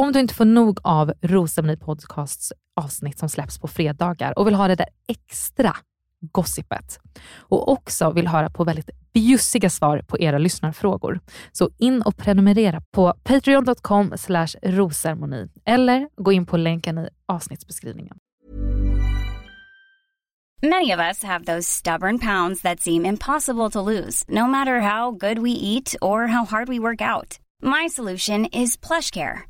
Om du inte får nog av Rosceremoni Podcasts avsnitt som släpps på fredagar och vill ha det där extra gossipet och också vill höra på väldigt bjussiga svar på era lyssnarfrågor. Så in och prenumerera på patreon.com rosermoni eller gå in på länken i avsnittsbeskrivningen. Many of us have those stubborn pounds that seem impossible to lose, no matter how good we eat or how hard we work out. My solution is plush care.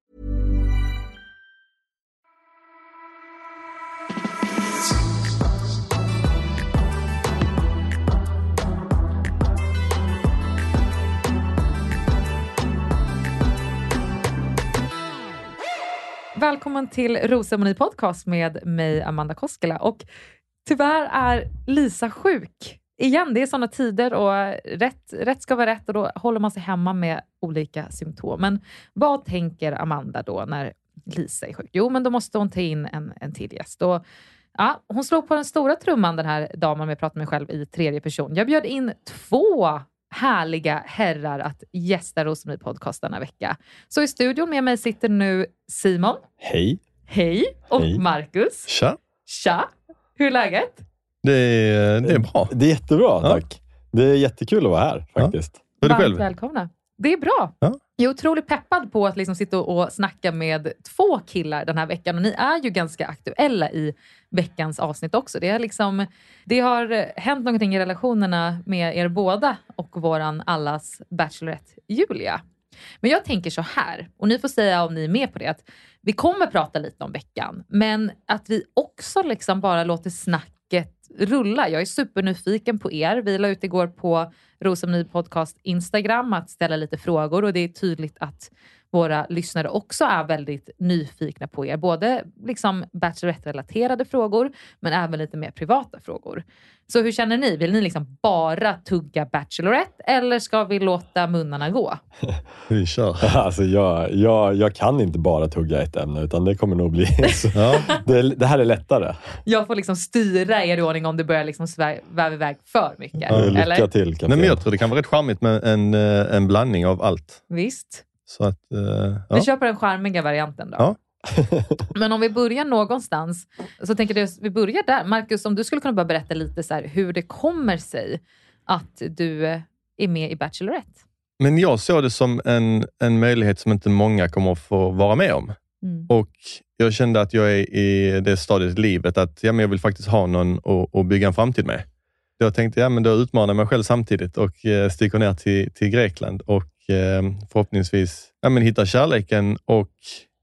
Välkommen till rosceremoni Podcast med mig, Amanda Koskela. Och tyvärr är Lisa sjuk. Igen, det är sådana tider och rätt, rätt ska vara rätt och då håller man sig hemma med olika symptom. Men vad tänker Amanda då när Lisa är sjuk? Jo, men då måste hon ta in en, en till gäst. Och, ja, hon slog på den stora trumman den här damen, om jag pratar med mig själv i tredje person. Jag bjöd in två härliga herrar att gästa Rosemarie Podcast denna vecka. Så i studion med mig sitter nu Simon. Hej. Hej! Och Hej. Marcus. Tja. Tja! Hur är läget? Det är, det är bra. Det är jättebra, Ja. tack. Det är jättekul att vara här faktiskt. Hur är det Varmt själv? välkomna. Det är bra. Ja. Jag är otroligt peppad på att liksom sitta och snacka med två killar den här veckan. Och ni är ju ganska aktuella i veckans avsnitt också. Det, är liksom, det har hänt någonting i relationerna med er båda och våran allas Bachelorette Julia. Men jag tänker så här, och ni får säga om ni är med på det, att vi kommer prata lite om veckan, men att vi också liksom bara låter snacket rulla. Jag är supernyfiken på er. Vi la ut igår på Rosemny Podcast Instagram att ställa lite frågor. Och det är tydligt att våra lyssnare också är väldigt nyfikna på er. Både liksom Bachelorette-relaterade frågor, men även lite mer privata frågor. Så hur känner ni? Vill ni liksom bara tugga Bachelorette eller ska vi låta munnarna gå? Vi kör. Alltså jag, jag, jag kan inte bara tugga ett ämne, utan det kommer nog bli så. Ja. Det, det här är lättare. Jag får liksom styra er i ordning om det börjar liksom väva iväg för mycket. Ja, Lycka eller? till Nej, kapten. men jag tror det kan vara rätt charmigt med en, eh, en blandning av allt. Visst. Så att, eh, Vi ja. kör på den charmiga varianten då. Ja. Men om vi börjar någonstans, så tänker jag vi börjar där. Marcus, om du skulle kunna bara berätta lite så här, hur det kommer sig att du är med i Bachelorette. Men jag såg det som en, en möjlighet som inte många kommer att få vara med om. Mm. Och jag kände att jag är i det stadiet i livet att ja, men jag vill faktiskt ha någon att, att bygga en framtid med. Jag tänkte ja, men då utmanar jag mig själv samtidigt och eh, sticker ner till, till Grekland och eh, förhoppningsvis ja, men hitta kärleken och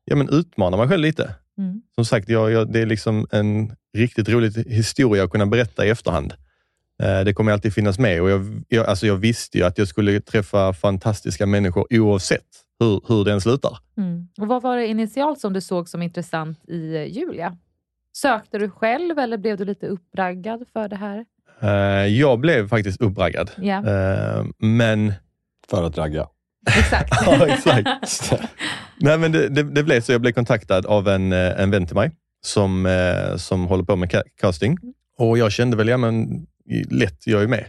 ja, men utmana mig själv lite. Mm. Som sagt, jag, jag, det är liksom en riktigt rolig historia att kunna berätta i efterhand. Eh, det kommer alltid finnas med och jag, jag, alltså jag visste ju att jag skulle träffa fantastiska människor oavsett hur, hur den slutar. Mm. Och Vad var det initialt som du såg som intressant i eh, Julia? Sökte du själv eller blev du lite uppraggad för det här? Jag blev faktiskt uppraggad. Eh, men För att ragga. Exakt. Ja, exakt. Nej, men det, det, det blev så. Jag blev kontaktad av en, eh, en vän till mig som, eh, som håller på med ca- casting. Och jag kände väl, ja men lätt, jag är med.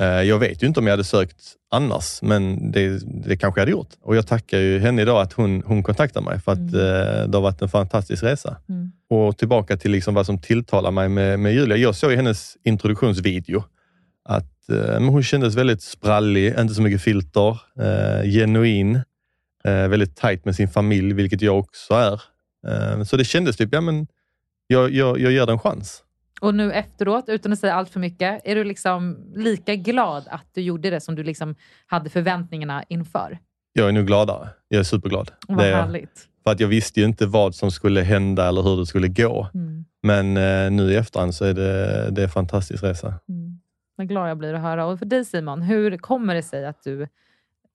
Eh, Jag vet ju inte om jag hade sökt annars, men det, det kanske jag hade gjort. Och jag tackar ju henne idag att hon, hon kontaktade mig för att Mm. det har varit en fantastisk resa. Mm. Och tillbaka till liksom vad som tilltalar mig med, med Julia. Jag såg i hennes introduktionsvideo att men hon kändes väldigt sprallig, inte så mycket filter, eh, genuin, eh, väldigt tajt med sin familj, vilket jag också är. Eh, så det kändes typ, ja men jag, jag, jag ger den en chans. Och nu efteråt, utan att säga allt för mycket, är du liksom lika glad att du gjorde det som du liksom hade förväntningarna inför? Jag är nu gladare. Jag är superglad. Vad Det härligt. För att jag visste ju inte vad som skulle hända eller hur det skulle gå. Mm. Men eh, nu i efterhand så är det, det är en fantastisk resa. Mm. Vad glad jag blir att höra. Och för dig Simon, hur kommer det sig att du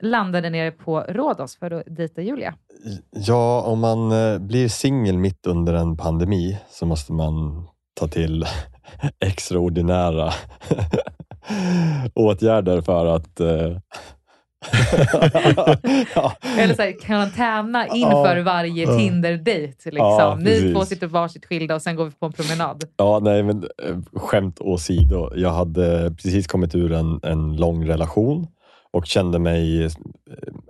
landade nere på Rhodos för att dejta Julia? Ja, om man eh, blir singel mitt under en pandemi så måste man ta till extraordinära åtgärder för att eh, ja, Eller så här, karantäna inför Ja. varje. Tinder-dejt. Liksom. Ja, Ni två sitter varsitt skilda och sen går vi på en promenad. Ja, nej, men eh, skämt åsido. Jag hade precis kommit ur en, en lång relation och kände mig... eh,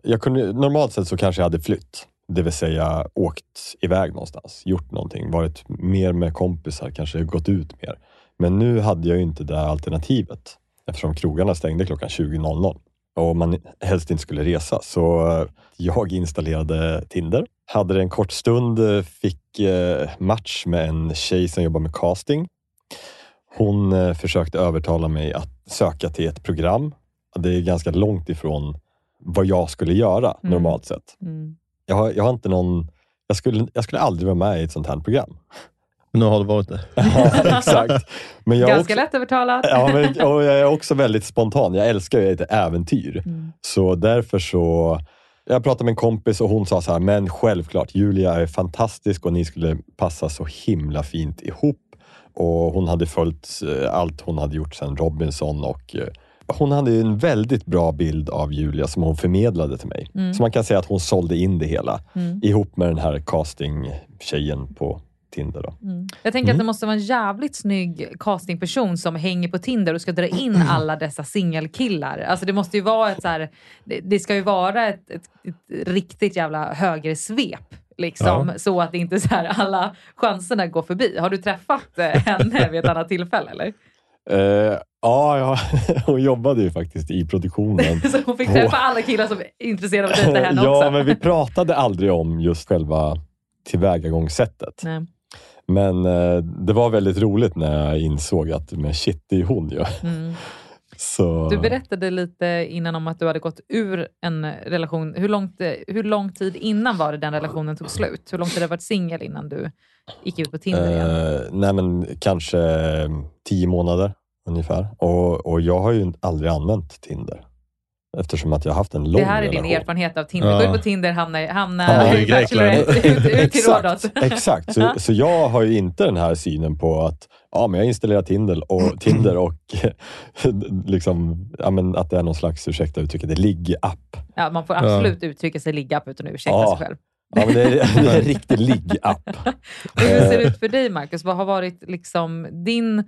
Jag kunde, normalt sett så kanske jag hade flytt, det vill säga åkt iväg någonstans, gjort någonting, varit mer med kompisar, kanske gått ut mer. Men nu hade jag ju inte det alternativet eftersom krogarna stängde klockan 20.00 och man helst inte skulle resa. Så eh, jag installerade Tinder. Hade det en kort stund, eh, fick eh, match med en tjej som jobbar med casting. Hon försökte övertala mig att söka till ett program. Det är ganska långt ifrån vad jag skulle göra Mm. normalt sett. Mm. Jag har, jag har inte någon... Jag skulle, jag skulle aldrig vara med i ett sånt här program. Men nu har du varit det. Ja, exakt. Men jag är Ganska också, lättövertalad. Ja, men, och jag är också väldigt spontan. Jag älskar ju ett äventyr. Mm. Så därför så... Jag pratade med en kompis och hon sa så här, men självklart, Julia är fantastisk och ni skulle passa så himla fint ihop. Och hon hade följt eh, allt hon hade gjort sedan Robinson och eh, hon hade ju en väldigt bra bild av Julia som hon förmedlade till mig. Mm. Så man kan säga att hon sålde in det hela Mm. ihop med den här casting-tjejen på Tinder. Då. Mm. Jag tänker att det måste vara en jävligt snygg castingperson som hänger på Tinder och ska dra in alla dessa singelkillar. Alltså det måste ju vara ett så här, det, det ska ju vara ett, ett, ett riktigt jävla högersvep. Liksom, Så att inte så här alla chanserna går förbi. Har du träffat eh, henne vid ett annat tillfälle? Eller? Eh, ja, ja, hon jobbade ju faktiskt i produktionen. Så hon fick träffa alla killar som är intresserade av att dejta henne ja, också? men vi pratade aldrig om just själva tillvägagångssättet. Nej. Men eh, det var väldigt roligt när jag insåg att men shit, det är hon ju. Mm. Så, Du berättade lite innan om att du hade gått ur en relation. Hur, långt, eh, hur lång tid innan var det den relationen tog slut? Hur lång tid hade du varit singel innan du gick ut på Tinder igen? eh, nej, men kanske tio månader ungefär. Och, och jag har ju aldrig använt Tinder. Eftersom att jag har haft en lång Det här är din relation. erfarenhet av Tinder. Ja. Gå ut på Tinder, hamna, hamna Ja, i Bachelorette, ut, ut till Rhodos. Exakt. Så, så jag har ju inte den här synen på att ja, men jag installerar Tinder och, Tinder och liksom, ja, men att det är någon slags, ursäkta uttrycket, ligg-app. Ja, man får absolut uttrycka sig ligga utan att ursäkta Ja. sig själv. Ja, men det, är, det är en riktig ligg-app. Hur ser det ut för dig, Marcus? Vad har varit liksom din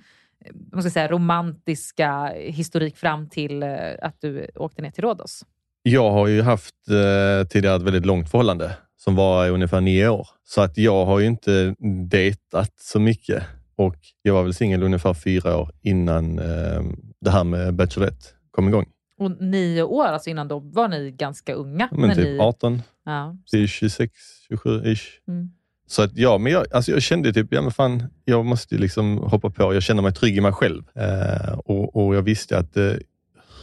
vad ska säga, romantiska historik fram till eh, att du åkte ner till Rhodos? Jag har ju haft eh, tidigare ett väldigt långt förhållande som var i ungefär nio år. Så att jag har ju inte dejtat så mycket och jag var väl singel ungefär fyra år innan eh, det här med Bachelorette kom igång. Och nio år, alltså innan då var ni ganska unga. Men typ ni, 18 ja. till 26, 27-ish. Mm. Så att ja, men jag, alltså jag kände typ, ja men fan, jag måste liksom hoppa på. Jag känner mig trygg i mig själv. Eh, och, och jag visste att eh,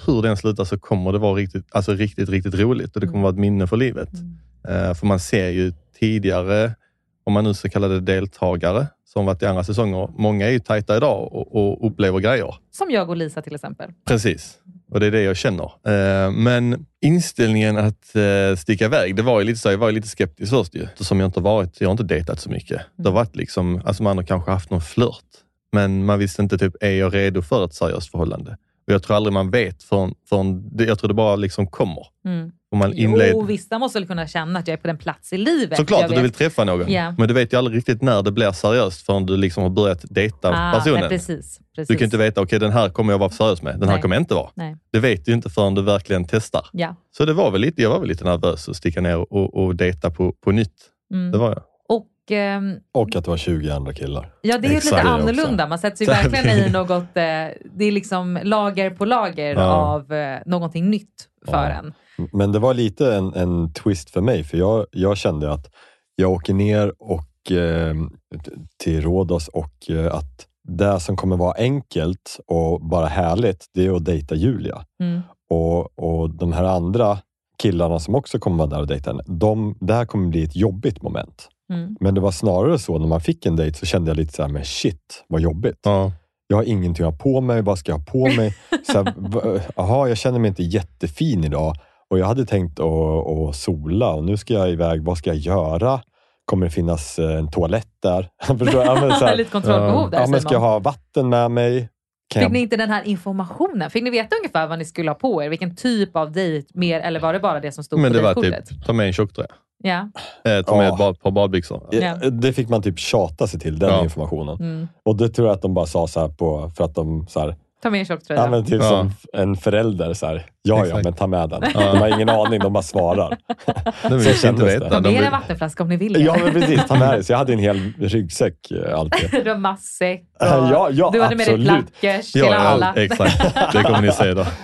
hur den slutar så kommer det vara riktigt, alltså riktigt, riktigt roligt och det kommer Mm. vara ett minne för livet. Mm. Eh, för man ser ju tidigare om man nu ska kalla det deltagare, som varit i andra säsonger. Många är ju tajta idag och, och upplever grejer. Som jag och Lisa till exempel. Precis, och det är det jag känner. Eh, men inställningen att eh, sticka iväg, det var ju lite så, jag var lite skeptisk först ju. Eftersom jag inte varit, jag har inte dejtat så mycket. Det har varit liksom, alltså man har kanske haft någon flört, men man visste inte typ, är jag redo för ett seriöst förhållande? Och jag tror aldrig man vet förrän, förrän jag tror det bara liksom kommer. Mm. Och man inled... Jo, vissa måste väl kunna känna att jag är på den plats i livet. Såklart att du vill träffa någon, Ja. men du vet ju aldrig riktigt när det blir seriöst förrän du liksom har börjat dejta Ah, personen. nej, precis, precis. Du kan inte veta, okej den här kommer jag vara seriös med, den här Nej. kommer jag inte vara. Nej. Det vet du inte förrän du verkligen testar. Ja. Så det var väl lite, jag var väl lite nervös att sticka ner och, och dejta på, på nytt. Mm. Det var jag. Och ehm, Och att det var 20 andra killar. Ja, det är ju Exakt, lite annorlunda. Man sätter sig Så här verkligen i något, eh, det är liksom lager på lager Ja. av eh, någonting nytt för Ja. en. Men det var lite en, en twist för mig, för jag, jag kände att jag åker ner och, eh, till Rhodos och eh, att det som kommer vara enkelt och bara härligt, det är att dejta Julia. Mm. Och, och de här andra killarna som också kommer vara där och dejta henne, de, det här kommer bli ett jobbigt moment. Mm. Men det var snarare så när man fick en dejt så kände jag lite så här, men shit vad jobbigt. Ja. Jag har ingenting att ha på mig, vad ska jag ha på mig? Jaha, jag känner mig inte jättefin idag och jag hade tänkt att, att sola och nu ska jag iväg, vad ska jag göra? Kommer det finnas eh, en toalett där? Förstår? Ja, men, så här, Lite kontrollbehov där ja, men ska jag ha vatten med mig? Kan Fick jag ni inte den här informationen? Fick ni veta ungefär vad ni skulle ha på er? Vilken typ av dejt mer? Eller var det bara det som stod Men på det var typ, ta med en tjocktröja. Ja. Eh, ta med Ja. ett bad, par badbyxor. Ja. Det fick man typ tjata sig till, den Ja. informationen. Mm. Och det tror jag att de bara sa så här på, för att de så här, Ta med en tjocktröja. ja, men typ Ja. som en förälder. Så här, ja, ja, men ta med den. Ja. De har ingen aning, de bara svarar. Det vill Så inte veta. det. Ta De med er en vattenflaska om ni vill. Ja, men precis. Ta med det. Så jag hade en hel ryggsäck eh, alltid. Du har matsäck och Ja, ja, du hade med dig absolut. plackers Ja, till ja, alla. exakt. Det kommer ni se då.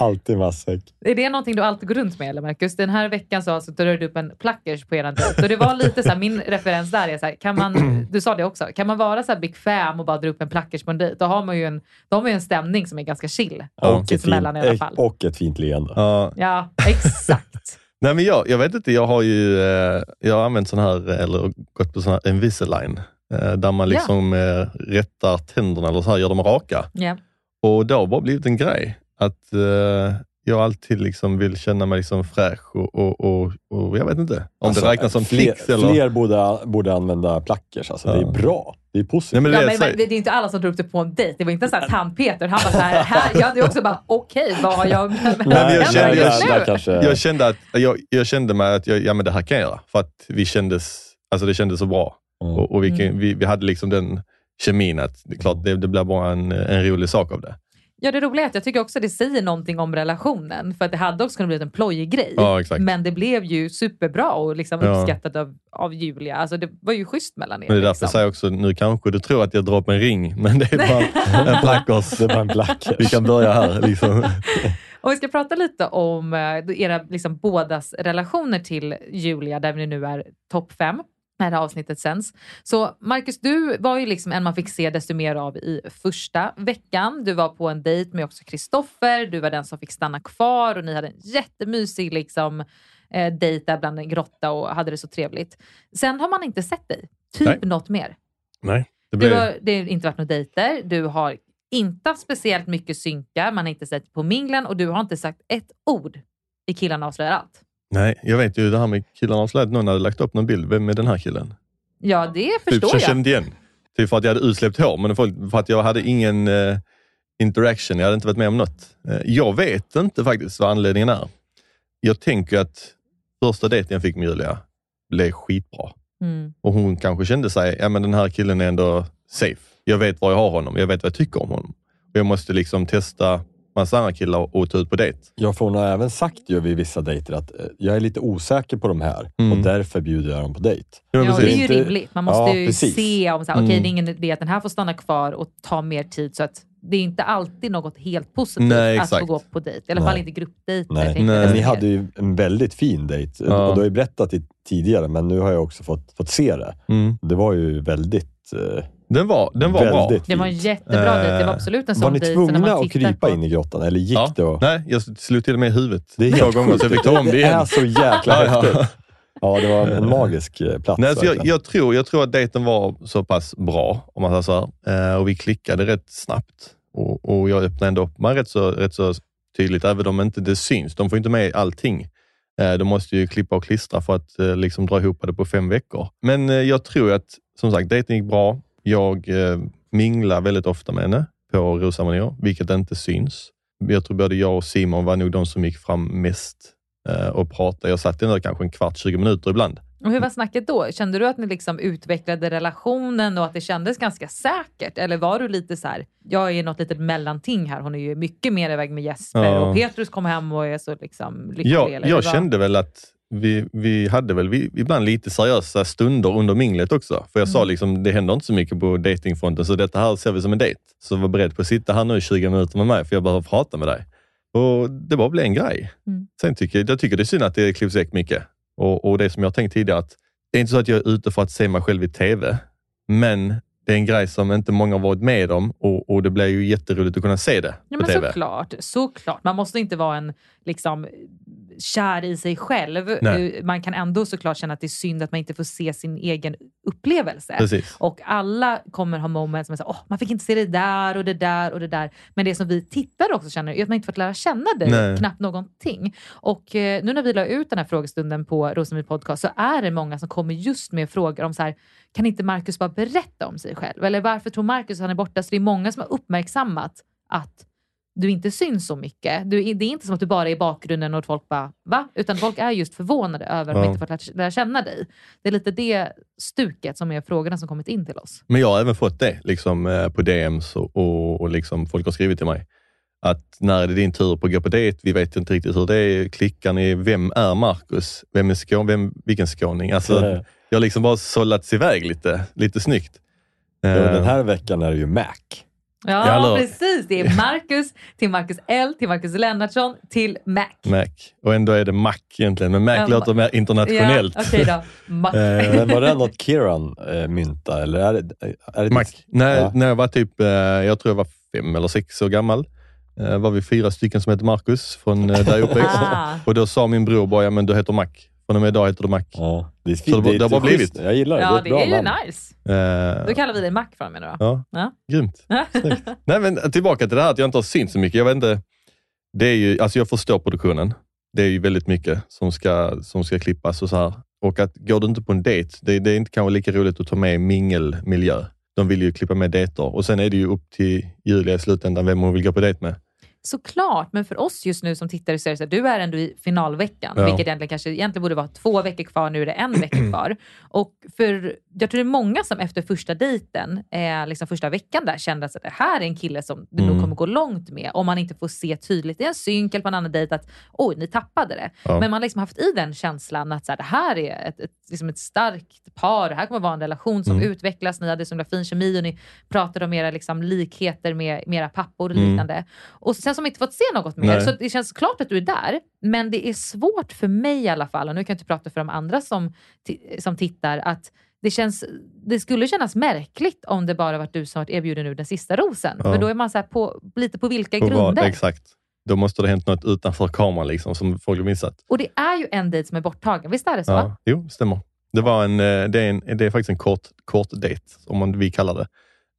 Alltid matsäck. Är det någonting du alltid går runt med eller Marcus? Den här veckan så alltså, drar du upp en plackers på eran dejt. Så det var lite så här, min referens där är så här, kan man, du sa det också, kan man vara så här bekväm och bara dra upp en plackers på en dejt, då har man ju en, då har man ju en stämning som är ganska chill. Ja. Och, ett Sinsemellan i alla fint, fall. och ett fint leende. Ja. Ja, exakt. Nej, men jag, jag vet inte, jag har ju eh, jag har använt sån här, eller gått på sån här Invisalign, eh, där man Ja. liksom eh, rättar tänderna eller så här, gör dem raka. Ja. Och det har bara blivit en grej att eh, jag alltid liksom vill känna mig liksom fräsch och, och, och, och jag vet inte om Alltså, det räknas som fler, fix eller... Fler borde, borde använda plackers. Alltså, Det Ja. är bra. Det är positivt. Nej, men Ja, det, men, så- men, det är inte alla som drar upp det på en dejt. Det var inte så här tand-Peter. Han var så här, här. Jag hade också bara, okej, vad har jag mig men jag känner- jag kanske, jag, kände att, jag, jag kände mig att jag, ja, men det här kan jag göra, för att vi kändes, alltså det kändes så bra. Mm. Och, och vi, Mm. vi, vi hade liksom den kemin att det, klart, det, det blir bara en, en rolig sak av det. Ja, det roliga är att jag tycker också det säger någonting om relationen. För att det hade också kunnat bli en plojig grej. Ja. Men det blev ju superbra och liksom Ja. uppskattat av, av Julia. Alltså det var ju schysst mellan er. Men det är därför liksom. jag säger också, nu kanske du tror att jag drar upp en ring, men det är bara en plackers. Det var en plackers. Vi kan börja här. Liksom. Och vi ska prata lite om eh, era liksom, bådas relationer till Julia, där vi nu är topp fem när det här avsnittet sänds. Så Marcus, du var ju liksom en man fick se desto mer av i första veckan. Du var på en dejt med också Kristoffer, du var den som fick stanna kvar och ni hade en jättemysig liksom, eh, dejt där bland en grotta och hade det så trevligt. Sen har man inte sett dig, typ Nej. något mer. Nej, det Du blir... har, det har inte varit några dejter, du har inte haft speciellt mycket synkar, man har inte sett på minglen och du har inte sagt ett ord i Killarna avslöjar allt. Nej, jag vet ju det här med killarna avslöjade att någon hade lagt upp någon bild. Vem är den här killen? Ja, det Typ, förstår så jag jag. kände igen. Typ för att jag hade utsläppt hår, men för att jag hade ingen eh, interaction. Jag hade inte varit med om något. Eh, jag vet inte faktiskt vad anledningen är. Jag tänker att första dejten jag fick med Julia blev skitbra. Mm. Och hon kanske kände sig, ja men den här killen är ändå safe. Jag vet var jag har honom, jag vet vad jag tycker om honom. Och jag måste liksom testa massa andra killar och ta ut på dejt. Ja, för hon har även sagt ju vid vissa dejter att eh, jag är lite osäker på de här Mm. och därför bjuder jag dem på dejt. Ja, Ja, det är ju Inte- rimligt. Man måste Ja, ju precis. se om så här, okej, Mm. det är ingen idé att den här får stanna kvar och ta mer tid. Så att det är inte alltid något helt positivt Nej, att få gå på dejt. I alla Nej. fall inte gruppdejter. Nej. Nej. Ni hade ju en väldigt fin dejt Ja. och du har ju berättat det tidigare, men nu har jag också fått, fått se det. Mm. Det var ju väldigt... Eh, Den var, den var bra. väldigt Det var en fint. jättebra dejt. Det var Eh, absolut en Var sån ni så när tvungna man att krypa på- in i grottan eller gick Ja. det? Och... Nej, jag slog till och med i huvudet Det är två helt gånger så jag fick ta om det Det igen. är så jäkla Ja, ja. häftigt. Ja, det var en magisk eh, plats. Nej, alltså jag, jag, tror, jag tror att dejten var så pass bra, om man säger så här. Eh, och vi klickade rätt snabbt. Och, och jag öppnade ändå upp mig rätt så, rätt så tydligt, även om inte det syns. De får inte med allting. Eh, de måste ju klippa och klistra för att eh, liksom dra ihop det på fem veckor. Men eh, jag tror att, som sagt, dejten gick bra. Jag eh, minglar väldigt ofta med henne på Rosa vilket inte syns. Jag tror både jag och Simon var nog de som gick fram mest eh, och pratade. Jag satt ändå kanske en kvart, 20 minuter ibland. Och hur var snacket då? Kände du att ni liksom utvecklade relationen och att det kändes ganska säkert? Eller var du lite så här, jag är något litet mellanting här. Hon är ju mycket mer iväg med Jesper Ja. och Petrus kom hem och är så liksom lycklig. Eller jag var- kände väl att vi, vi hade väl vi, ibland lite seriösa stunder under minglet också. För jag sa Mm. liksom, det händer inte så mycket på datingfronten, så detta här ser vi som en dejt. Så var beredd på att sitta här nu i 20 minuter med mig, för jag behöver prata med dig. Och det bara blev en grej. Mm. Sen tycker jag, jag tycker det är synd att det klipps väck mycket. Och, och det som jag tänkt tidigare, att det är inte så att jag är ute för att se mig själv i TV, men det är en grej som inte många har varit med om och, och det blir ju jätteroligt att kunna se det Ja, på men TV. såklart, såklart. Man måste inte vara en liksom, kär i sig själv. Nej. Eh, Man kan ändå såklart känna att det är synd att man inte får se sin egen upplevelse. Precis. Och alla kommer ha moments som är så här, åh, man fick inte se det där och det där och det där. Men det som vi tittare också känner är att man inte fått lära känna dig Nej. knappt någonting. Och eh, nu när vi la ut den här frågestunden på Rosengård podcast så är det många som kommer just med frågor om så här, kan inte Marcus bara berätta om sig själv? Eller varför tror Marcus att han är borta? Så det är många som har uppmärksammat att du inte syns så mycket. Du, det är inte som att du bara är i bakgrunden och folk bara va? Utan folk är just förvånade över att Ja. de inte fått lära, lära känna dig. Det är lite det stuket som är frågorna som kommit in till oss. Men jag har även fått det liksom, eh, på DMs och, och, och liksom, folk har skrivit till mig. Att när är det din tur på att gå på dejt? Vi vet inte riktigt hur det är. Klickar ni? Vem är Marcus? Vem är skån, vem, vilken skåning? Alltså, jag har liksom bara sållats iväg lite, lite snyggt. ja, Eh, den här veckan är det ju Mac. Ja, hallå. precis. Det är Marcus till Marcus L, till Marcus Lennartsson, till Mac. Mac. Och ändå är det Mac egentligen, men Mac Ja, låter mer internationellt. Ja, Okej då. Mac. Eh, var det något Kiran äh, mynta eller är det, är det Mac. När, Ja. när jag var typ, eh, jag tror jag var fem eller sex år gammal, eh, var vi fyra stycken som hette Marcus från eh, där jag uppväxt. Ah. Och då sa min bror bara, ja men du heter Mac. Från och med idag heter du Mac. Ja, det är Så det- det har bara blivit. Jag gillar det. Ja, det det är, ju namn. nice. Eh, Då kallar vi dig Mac från mig nu då. Ja, Ja. grymt. Snyggt. Nej, men tillbaka till det här att jag inte har synts så mycket. Jag vet inte. Det är ju, alltså jag förstår produktionen. Det är ju väldigt mycket som ska, som ska klippas och så här. Och att går du inte på en dejt, det, det är inte kanske lika roligt att ta med mingelmiljö. De vill ju klippa med dejter och sen är det ju upp till Julia i slutändan vem hon vill gå på dejt med. Såklart, men för oss just nu som tittare så är det så att du är ändå i finalveckan, Ja. vilket egentligen kanske egentligen borde vara två veckor kvar, nu är det en vecka kvar. Och för, jag tror det är många som efter första dejten, eh, liksom första veckan där, kände att det här är en kille som du nog Mm. kommer gå långt med, om man inte får se tydligt i en synk eller på en annan dejt att oj, ni tappade det. Ja. Men man har liksom haft i den känslan att så här, det här är ett, ett, liksom ett starkt par, det här kommer vara en relation som Mm. utvecklas, ni hade så himla fin kemi och ni pratade om era liksom, likheter med, med era pappor och Mm. liknande. Och sen som inte fått se något mer, Nej. så det känns klart att du är där, men det är svårt för mig i alla fall, och nu kan jag inte prata för de andra som, som tittar, att det, känns, det skulle kännas märkligt om det bara varit du som varit erbjuden nu den sista rosen. Ja. För då är man så här på, lite på vilka vad- grunder? exakt. Då måste det ha hänt något utanför kameran liksom, som folk har missat. Och det är ju en dejt som är borttagen, visst är det så? Ja, jo, stämmer. Det, var en, eh, det, är en, det är faktiskt en kort, kort dejt, om man, vi kallar det,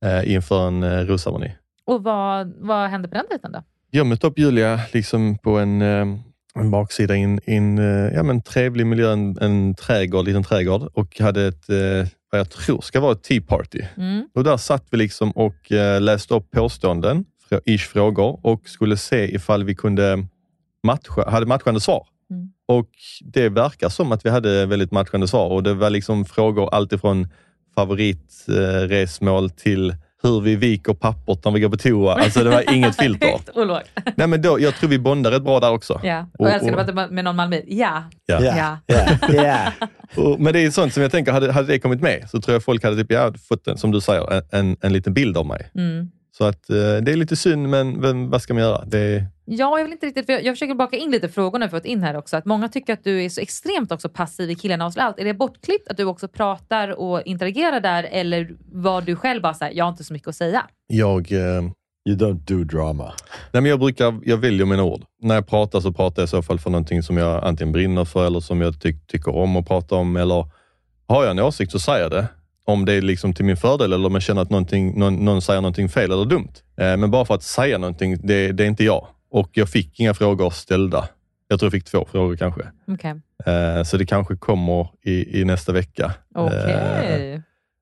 eh, inför en eh, rosceremoni. Och vad, vad hände på den dejten då? Jag mötte upp Julia liksom på en, eh, en baksida i en, eh, ja, men trevlig miljö, en, en trädgård, liten trädgård och hade ett, eh, vad jag tror ska vara ett tea party. Mm. Och där satt vi liksom och läste upp påståenden, ish frågor och skulle se ifall vi kunde matcha, hade matchande svar. Mm. Och det verkar som att vi hade väldigt matchande svar och det var liksom frågor alltifrån favoritresmål till hur vi viker pappret när vi går på toa. Alltså det var inget filter. Högt och lågt. Nej, men då, jag tror vi bondar rätt bra där också. Ja. Och Och- jag älskar och- att prata med någon Malmö. Ja. Ja. Ja. Ja, ja. Och, men det är sånt som jag tänker, hade, hade det kommit med så tror jag folk hade typ, ja, fått, en, som du säger, en, en, en liten bild av mig. Mm. Så att eh, det är lite synd, men, men vad ska man göra? Det är, Ja, jag vill inte riktigt, för jag, jag försöker baka in lite frågorna vi fått in här också. Att många tycker att du är så extremt också passiv i killarna och allt. Är det bortklippt att du också pratar och interagerar där eller var du själv bara såhär, jag har inte så mycket att säga? jag, eh, You don't do drama. Nej, men jag, brukar, jag väljer mina ord. När jag pratar så pratar jag i så fall för någonting som jag antingen brinner för eller som jag ty tycker om att prata om. Eller har jag en åsikt så säger jag det. Om det är liksom till min fördel eller om jag känner att någon, någon säger någonting fel eller dumt. Eh, men bara för att säga någonting, det, det är inte jag. Och jag fick inga frågor ställda. Jag tror jag fick två frågor kanske. Okej. Eh, så det kanske kommer i, i nästa vecka. Okej. Eh,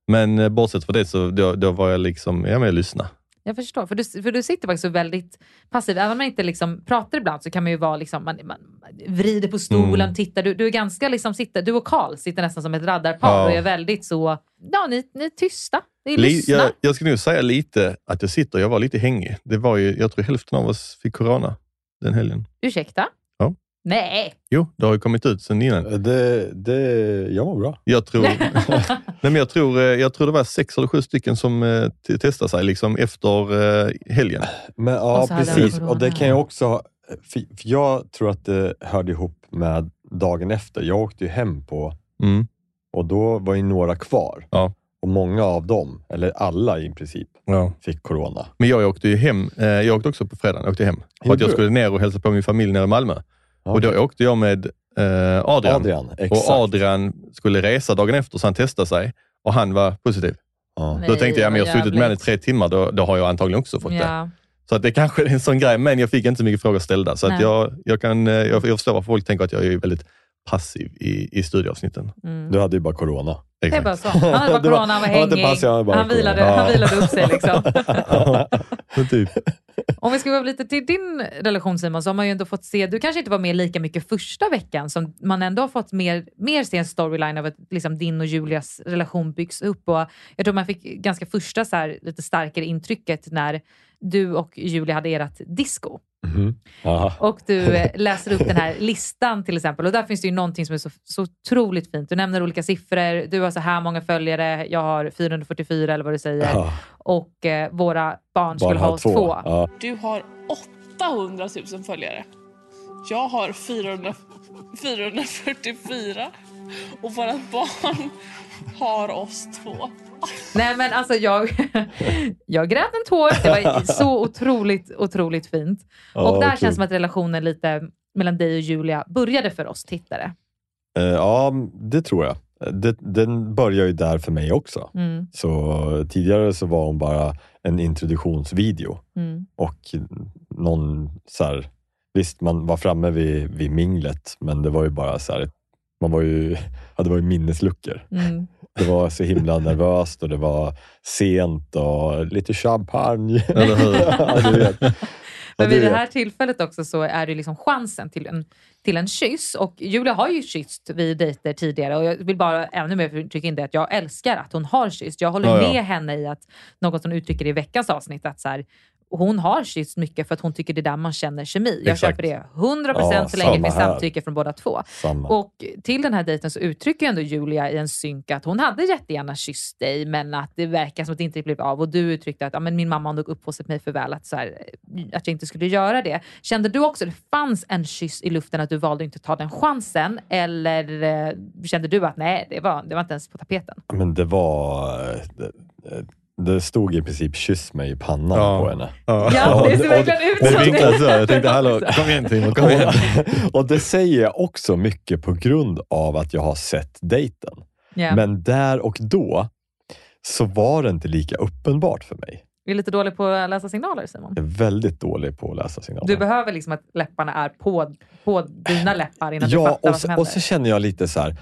men eh, bortsett från det så då, då var jag liksom, ja men jag lyssnade. Jag förstår, för du, för du sitter faktiskt väldigt passiv. Även om man inte liksom pratar ibland så kan man ju vara liksom, man, man vrider på stolen, Mm. tittar. Du, du är ganska liksom, sitter, du och Karl sitter nästan som ett raddarpar Ja. och är väldigt så, ja ni, ni är tysta. Lyssnar. jag, jag skulle nog säga lite att jag sitter, jag var lite hängig. Det var ju, jag tror hälften av oss fick corona den helgen. Ursäkta? Ja. Nej. Jo, det har ju kommit ut sen innan. Det, det, jag mår bra. Jag tror, nej men jag, tror, eh, jag tror det var sex eller sju stycken som eh, testade sig liksom efter eh, helgen. Men, ja, Och precis. Och det kan jag också för jag tror att det hörde ihop med dagen efter. Jag åkte ju hem på Mm. och då var ju några kvar. Ja. Och många av dem, eller alla i princip, Ja. fick corona. Men jag åkte ju hem, eh, jag åkte också på fredagen, jag åkte hem. För att jag skulle ner och hälsa på min familj nere i Malmö. Och då åkte jag med eh, Adrian. Adrian, exakt. Och Adrian skulle resa dagen efter så han testade sig och han var positiv. Ja. Nej, då tänkte jag, men jag har suttit med den i tre timmar, då, då har jag antagligen också fått det. Ja. Så att det kanske är en sån grej, men jag fick inte så mycket frågor ställda. Så att jag, jag, kan, eh, jag, jag förstår varför folk tänker att jag är väldigt passiv i, i studieavsnitten. Mm. Du hade ju bara corona. Det är Exakt. bara så. Han hade bara corona, han var han hängig. passiv, han var han, vilade, corona. han vilade upp sig liksom. Typ. Om vi ska gå lite till din relation Simon, så har man ju ändå fått se, du kanske inte var med lika mycket första veckan, som man ändå har fått mer, mer se en storyline av att liksom, din och Julias relation byggs upp. Och jag tror man fick ganska första så här, lite starkare intrycket när du och Julia hade ert disco. Aha. Och du eh, läser upp den här listan till exempel. Och där finns det ju någonting som är så, så otroligt fint. Du nämner olika siffror. Du har så här många följare, jag har 444 eller vad du säger. Ja. Och eh, våra barn Bara skulle ha ha två. två. Ja. Du har 800 000 följare. Jag har 400, 444 och vårt barn har oss två. Nej men alltså jag, jag grät en tår. Det var så otroligt, otroligt fint. Ja, och där kul. känns som att relationen lite mellan dig och Julia började för oss tittare. Eh, Ja, det tror jag. Det, den börjar ju där för mig också. Mm, Så tidigare så var hon bara en introduktionsvideo mm. och någon så här, visst man var framme vid, vid minglet, men det var ju bara så här, man var ju, ja, det var ju minnesluckor. Mm. Det var så himla nervöst och det var sent och lite champagne. Eller hur? ja, du vet. Men vid det här tillfället också så är det liksom chansen till en, till en kyss. Och Julia har ju kysst vid dejter tidigare och jag vill bara ännu mer trycka in det att jag älskar att hon har kysst. Jag håller Ja, ja. med henne i att, något hon uttrycker i veckans avsnitt, att så här, hon har kysst mycket för att hon tycker det är där man känner kemi. Jag Exakt. köper det 100% Ja, så länge det finns samtycke från båda två. Samma. Och till den här dejten så uttrycker ändå Julia i en synk att hon hade jättegärna kysst dig men att det verkar som att det inte blev av. Och du uttryckte att ja, men min mamma har nog uppfostrat mig för väl att, så här, att jag inte skulle göra det. Kände du också att det fanns en kyss i luften att du valde inte att ta den chansen? Eller eh, kände du att nej, det var, det var inte ens på tapeten? Men det var... Det, det stod i princip kyss mig i pannan Ja. på henne. Ja. Ja, det ser verkligen ut Det som så. Jag det. tänkte, hallå, kom igen Timo, kom igen. Och, och det säger jag också mycket på grund av att jag har sett dejten. Ja. Men där och då så var det inte lika uppenbart för mig. Du är lite dålig på att läsa signaler Simon. Jag är väldigt dålig på att läsa signaler. Du behöver liksom att läpparna är på, på dina läppar innan du ja, fattar och vad som så, händer. och så känner jag lite så här.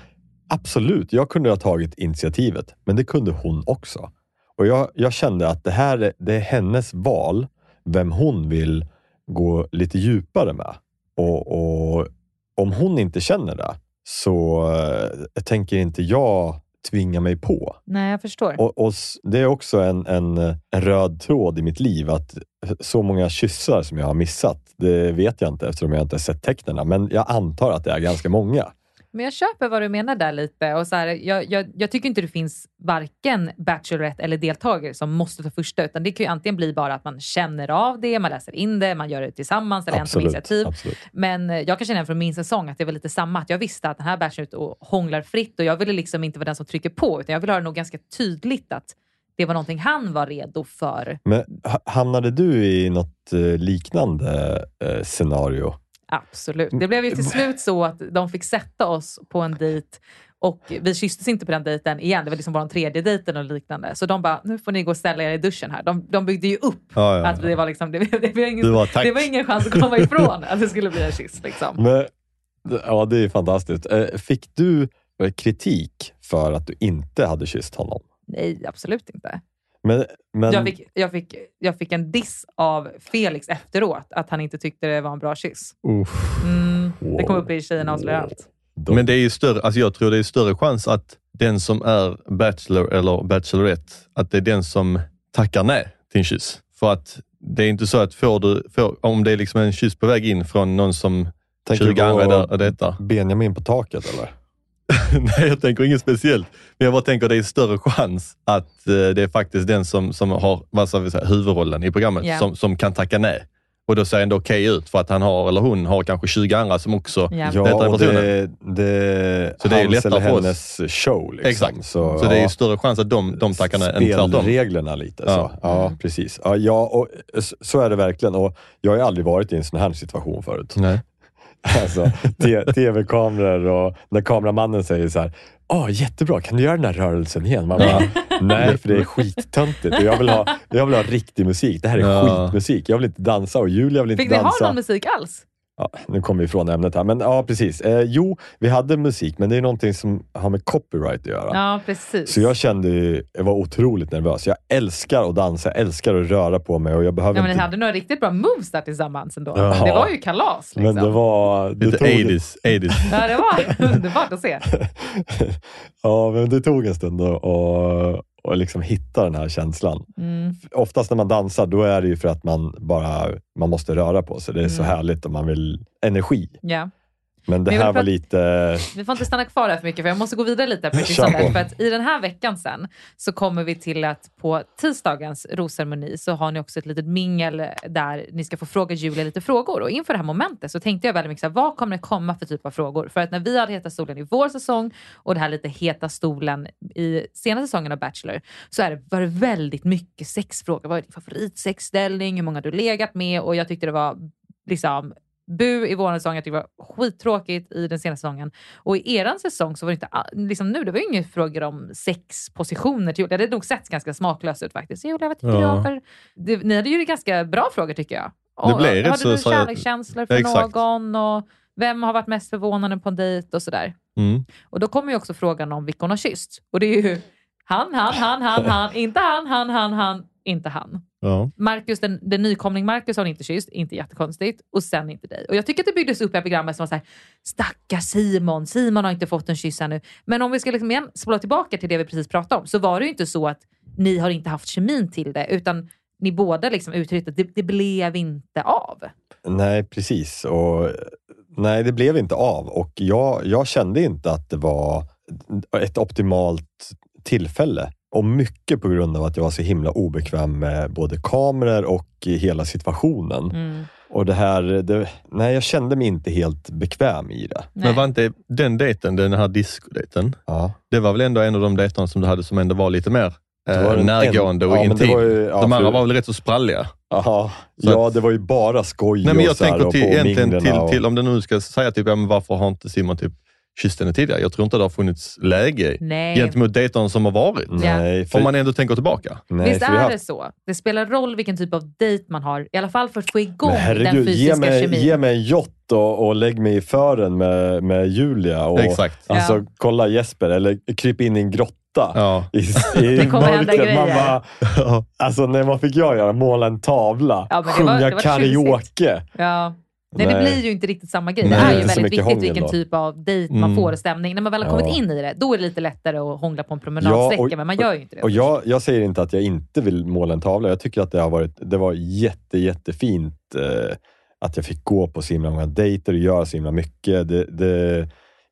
Absolut, jag kunde ha tagit initiativet, men det kunde hon också. Och jag, jag kände att det här är, det är hennes val, vem hon vill gå lite djupare med. Och, och om hon inte känner det, så eh, tänker inte jag tvinga mig på. Nej, jag förstår. Och, och Det är också en, en, en röd tråd i mitt liv att så många kyssar som jag har missat, det vet jag inte eftersom jag inte har sett tecknen. Men jag antar att det är ganska många. Men jag köper vad du menar där lite. Och så här, jag, jag, jag tycker inte det finns varken Bachelorette eller deltagare som måste ta första, utan det kan ju antingen bli bara att man känner av det, man läser in det, man gör det tillsammans eller en Absolut, initiativ. absolut. Men eh, jag kan känna från min säsong att det var lite samma, att jag visste att den här bärsen ut och hånglar fritt och jag ville liksom inte vara den som trycker på, utan jag ville ha det nog ganska tydligt att det var någonting han var redo för. Men ha- hamnade du i något eh, liknande eh, scenario? Absolut. Det blev ju till slut så att de fick sätta oss på en dejt och vi kysstes inte på den dejten igen. Det var liksom bara den tredje dejten och liknande. Så de bara, nu får ni gå och ställa er i duschen här. De, de byggde ju upp Ja, ja, att vi var liksom, det, det, var ingen, var det var ingen chans att komma ifrån att det skulle bli en kyss. Liksom. Men, ja, det är fantastiskt. Eh, Fick du eh, kritik för att du inte hade kysst honom? Nej, absolut inte. Men, men, Jag, fick, jag, fick, jag fick en diss av Felix efteråt, att han inte tyckte det var en bra kyss. Uff. Mm, det kom Wow. upp i Tjejerna avslöjar allt. Men det är ju större, alltså jag tror det är större chans att den som är bachelor eller bachelorette, att det är den som tackar nej till en kyss. För att det är inte så att får du, får, om det är liksom en kyss på väg in från någon som Tänker 20 du andra där och detta. Benjamin på taket eller? Nej, jag tänker inget speciellt. Men jag bara tänker att det är större chans att eh, det är faktiskt den som, som har vad ska vi säga, huvudrollen i programmet Ja. som, som kan tacka nej. Och då ser ändå okej ut för att han har, eller hon har kanske 20 andra som också Ja. detta Ja, och personen. det, det, Så det är ju lättare för oss. show. Liksom. Exakt. Så, Så det är ja. större chans att de, de tackar nej än tvärtom. Spelreglerna lite. Ja. Så. Ja, precis. Ja, ja, och så är det verkligen. Och jag har aldrig varit i en sån här situation förut. Nej. Alltså, tv-kameror och när kameramannen säger så här, Åh, jättebra, kan du göra den här rörelsen igen? Man bara, nej, för det är skittöntigt och jag vill, ha, jag vill ha riktig musik. Det här är Ja. skitmusik. Jag vill inte dansa och Julia vill inte Fick ni ha dansa. någon musik alls? Ja, nu kommer vi ifrån ämnet här, men ja, precis. Eh, jo, vi hade musik, men det är någonting som har med copyright att göra. Ja, precis. Så jag kände ju, jag var otroligt nervös. Jag älskar att dansa, jag älskar att röra på mig och jag behöver ja, men ni inte... hade några riktigt bra moves där tillsammans ändå. Ja. Det var ju kalas. Liksom. Men det var... Det Lite tog, 80s. 80s. Ja, det var underbart att se. ja, men det tog en stund att och, liksom hitta den här känslan. Mm. Oftast när man dansar, då är det ju för att man bara man måste röra på sig. Det är så Mm. härligt och man vill energi. Ja. Men det Men här var lite... Vi får inte stanna kvar där för mycket för jag måste gå vidare lite på på. För att i den här veckan sen så kommer vi till att på tisdagens rosceremoni så har ni också ett litet mingel där ni ska få fråga Julia lite frågor. Och inför det här momentet så tänkte jag väldigt mycket så här, vad kommer det komma för typ av frågor? För att när vi hade Heta stolen i vår säsong och det här lite Heta stolen i senaste säsongen av Bachelor så är det, var det väldigt mycket sexfrågor. Vad är din favoritsexställning? Hur många har du legat med? Och jag tyckte det var liksom bu i vår säsong. Jag tyckte det var skittråkigt i den senaste säsongen. Och i eran säsong så var det inte liksom nu, det var ju inga frågor om sexpositioner till Julia. Det hade nog sett ganska smaklöst ut faktiskt. Julia, vad tycker Ja. för... Det, ni hade ju ganska bra frågor tycker jag. Och, blev rätt hade så- du jag- kärlekskänslor för Exakt. någon? Och vem har varit mest förvånande på en dejt och sådär. Mm. Och då kommer ju också frågan om vilka hon har kysst. Och det är ju han, han, han, han, han, inte han, han, han, han, inte han. Ja. Marcus, den, den nykomling Marcus har hon inte kysst, inte jättekonstigt. Och sen inte dig. Och jag tycker att det byggdes upp i programmet som var såhär, stackars Simon, Simon har inte fått en kyss ännu. Men om vi ska liksom igen spola tillbaka till det vi precis pratade om, så var det ju inte så att ni har inte haft kemin till det, utan ni båda liksom uttryckte att det, det blev inte av. Nej, precis. Och, nej, det blev inte av och jag, jag kände inte att det var ett optimalt tillfälle. Och mycket på grund av att jag var så himla obekväm med både kameror och hela situationen. Mm. Och det här, det, nej jag kände mig inte helt bekväm i det. Men var inte den dejten, den här discodejten, Ja. det var väl ändå en av de dejterna som du hade som ändå var lite mer eh, var närgående en- och ja, intim. var ju- ja, de andra var väl rätt så spralliga? Aha. Så ja, att- det var ju bara skoj Nej, men jag och så tänker och till, på egentligen till, och- till, om du nu ska säga typ, ja, men varför har inte Simon typ kysst henne tidigare? Jag tror inte det har funnits läge Nej. gentemot dejterna som har varit. Nej, för, Om man ändå tänker tillbaka. nej, Visst vi har är det så? Det spelar roll vilken typ av dejt man har, i alla fall för att få igång Men den herregud, fysiska ge mig, kemin. ge mig en jott och, och lägg mig i fören med, med Julia. Och, Exakt. Alltså, Ja. kolla Jesper, eller kryp in i en grotta. Ja. I, i Det kommer hända mörkret. Man grejer. bara, alltså när man fick jag göra, måla en tavla, Ja, sjunga var karaoke. Ja. Nej, det blir ju inte riktigt samma grej. Nej, det är ju väldigt viktigt hångel vilken då. typ av dejt man Mm. får och stämning. När man väl har kommit Ja. in i det, då är det lite lättare att hångla på en promenadsträcka, och- men man gör ju inte det. Och jag, jag säger inte att jag inte vill måla en tavla. Jag tycker att det har varit det var jätte, jättefint eh, att jag fick gå på så himla många dejter och göra så himla mycket. Det, det,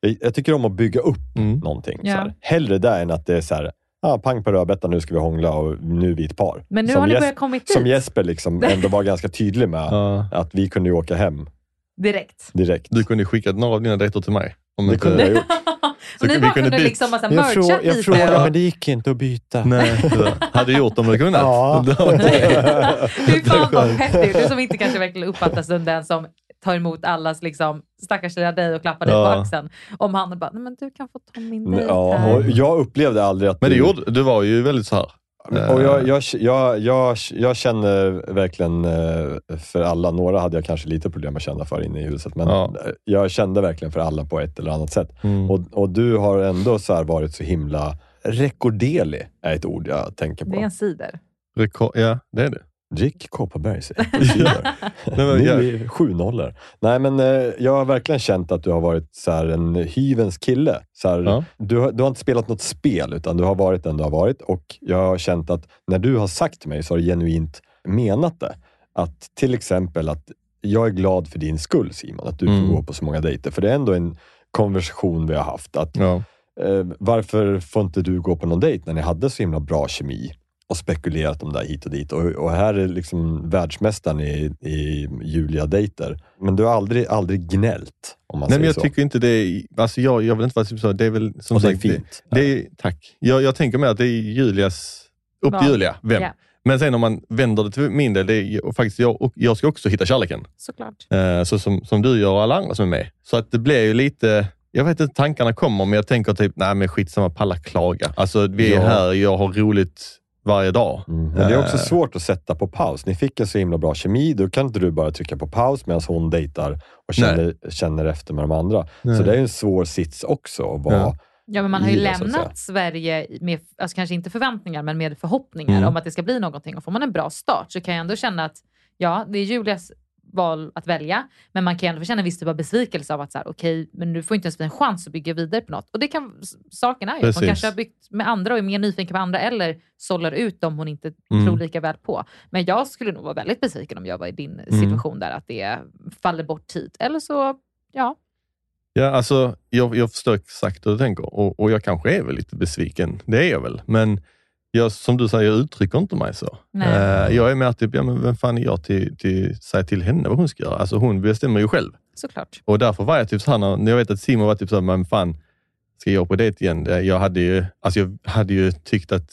jag, jag tycker om att bygga upp Mm. någonting. Ja. Så här. Hellre det än att det är så här, ah, pang på rödbetan, nu ska vi hångla och nu är vi ett par. Men nu som har ni Jes- börjat kommit Som dit Jesper liksom ändå var ganska tydlig med Ja. att vi kunde ju åka hem direkt. direkt. Du kunde skickat några av dina dejter till mig. Om Det inte- kunde jag gjort. Så ni vi bara kunde kunde liksom bara Jag, merchat frå, jag frågade, och- men det gick inte att byta. Nej, hade gjort om du kunnat. Ja. Fy fan vad petty. Du som inte kanske verkligen uppfattas som den som tar emot allas liksom, stackars lilla dig och klappar dig Ja. på axeln. Om han bara, nej men du kan få ta min dejt Ja, jag upplevde aldrig att Men det du... gjorde, du var ju väldigt så här. Och jag, jag, jag, jag, jag känner verkligen eh, för alla. Några hade jag kanske lite problem att känna för inne i huset, men Ja. jag kände verkligen för alla på ett eller annat sätt. Mm. Och, och du har ändå så här varit så himla... Rekorderlig är ett ord jag tänker Det är på. en cider. Rekord, ja, det är det. Rick Kopparbergs. Nej, jag- är sju nollor. Nej, men eh, jag har verkligen känt att du har varit så här, en hyvens kille. Så här, Ja. du, har- du har inte spelat något spel, utan du har varit den du har varit. Och jag har känt att när du har sagt till mig så har du genuint menat det. Att till exempel att jag är glad för din skull Simon, att du Mm. får gå på så många dejter. För det är ändå en konversation vi har haft. Att, Ja. eh, varför får inte du gå på någon dejt när ni hade så himla bra kemi? Och spekulerat om det här hit och dit. Och, och här är liksom världsmästaren i, i Julia-dejter. Men du har aldrig, aldrig gnällt, om man Nej, säger men jag så. tycker inte det är... Alltså jag, jag vill inte vara typ så. Det är väl som och det är sagt... fint. Det, det är, tack. Jag, jag tänker mer att det är Julias... Upp Val. Julia, vem? Ja, Men sen om man vänder det till min del, det är, och faktiskt jag, och jag ska också hitta kärleken. såklart. Eh, så som, som du gör och alla andra som är med. Så att det blir ju lite... Jag vet inte tankarna kommer, men jag tänker typ, nej men skitsamma, palla klaga. Alltså vi är Ja. här, jag har roligt varje dag. Mm. Men det är också Eh, svårt att sätta på paus. Ni fick en så himla bra kemi. Då kan inte du bara trycka på paus medan hon dejtar och känner, känner efter med de andra. Nej. Så det är en svår sits också att vara Ja. Ja, men man har ju säga. lämnat Sverige med, alltså kanske inte förväntningar, men med förhoppningar Mm. om att det ska bli någonting. Och får man en bra start så kan jag ändå känna att ja, det är Julias val att välja, men man kan ändå känna en viss typ av besvikelse av att så här, okej, men du får inte ens en chans att bygga vidare på något. Och det kan, saken är ju att hon kanske har byggt med andra och är mer nyfiken på andra eller sållar ut dem hon inte Mm. tror lika väl på. Men jag skulle nog vara väldigt besviken om jag var i din Mm. situation där, att det faller bort tid. Eller så, ja, Ja, alltså, jag, jag förstår exakt hur du tänker och, och jag kanske är väl lite besviken. Det är jag väl. Men jag, som du säger, jag uttrycker inte mig så. Nej. Eh, jag är mer typ, ja, men vem fan är jag till, till säga till henne vad hon ska göra? Alltså hon bestämmer ju själv. såklart. Och därför var jag typ så här, när, jag vet att Simon var typ så här, men fan, ska jag på dejt igen? Eh, Jag hade ju, alltså jag hade ju tyckt att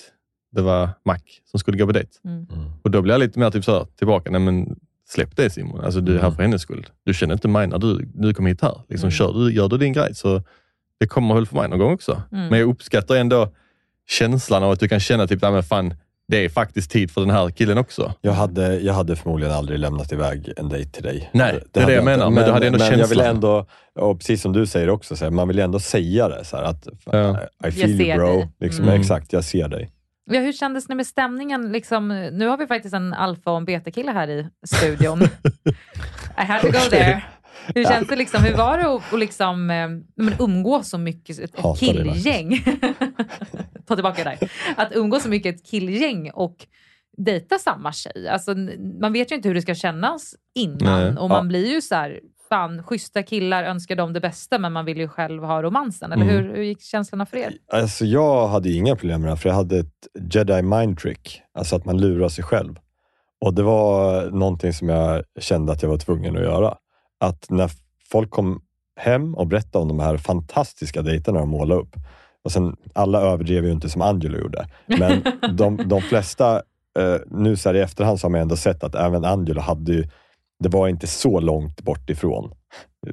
det var Mac som skulle gå på dejt. Mm. Och då blir jag lite mer typ så här, tillbaka, nej men släpp det Simon. Alltså du är här för hennes skull. Du känner inte mig när du, du kom hit här. Liksom, Mm. kör du, gör du din grej så det kommer väl för mig någon gång också. Mm. Men jag uppskattar ändå känslan av att du kan känna typ, men fan, det är faktiskt tid för den här killen också. Jag hade, jag hade förmodligen aldrig lämnat iväg en dejt till dig. Nej, det är hade det jag inte. menar, men du hade ändå men jag vill känslan. ändå, och precis som du säger också, så här, man vill ändå säga det. Så här, att, Ja. I feel you bro. dig. Liksom, Mm. Exakt, jag ser dig. Ja, hur kändes det med stämningen? Liksom, nu har vi faktiskt en alfa och en beta-kille här i studion. I had to go there. Hur känns det liksom, hur var det att, att liksom, eh, men umgås så mycket, ett, ett killgäng? Ta tillbaka det där. Att umgås så mycket ett killgäng och dejta samma tjej. Alltså, man vet ju inte hur det ska kännas innan Nej. och man blir ju så här, fan schyssta killar önskar dem det bästa men man vill ju själv ha romansen. Eller Mm. hur, hur gick känslorna för er? Alltså, jag hade inga problem med det för jag hade ett jedi mind trick. Alltså att man lurar sig själv. Och det var någonting som jag kände att jag var tvungen att göra. Att när folk kom hem och berättade om de här fantastiska dejterna de målade upp. Och sen, alla överdrev ju inte som Angelo gjorde. Men de, de flesta, eh, nu så här i efterhand så har man ändå sett att även Angelo hade ju, det var inte så långt bort ifrån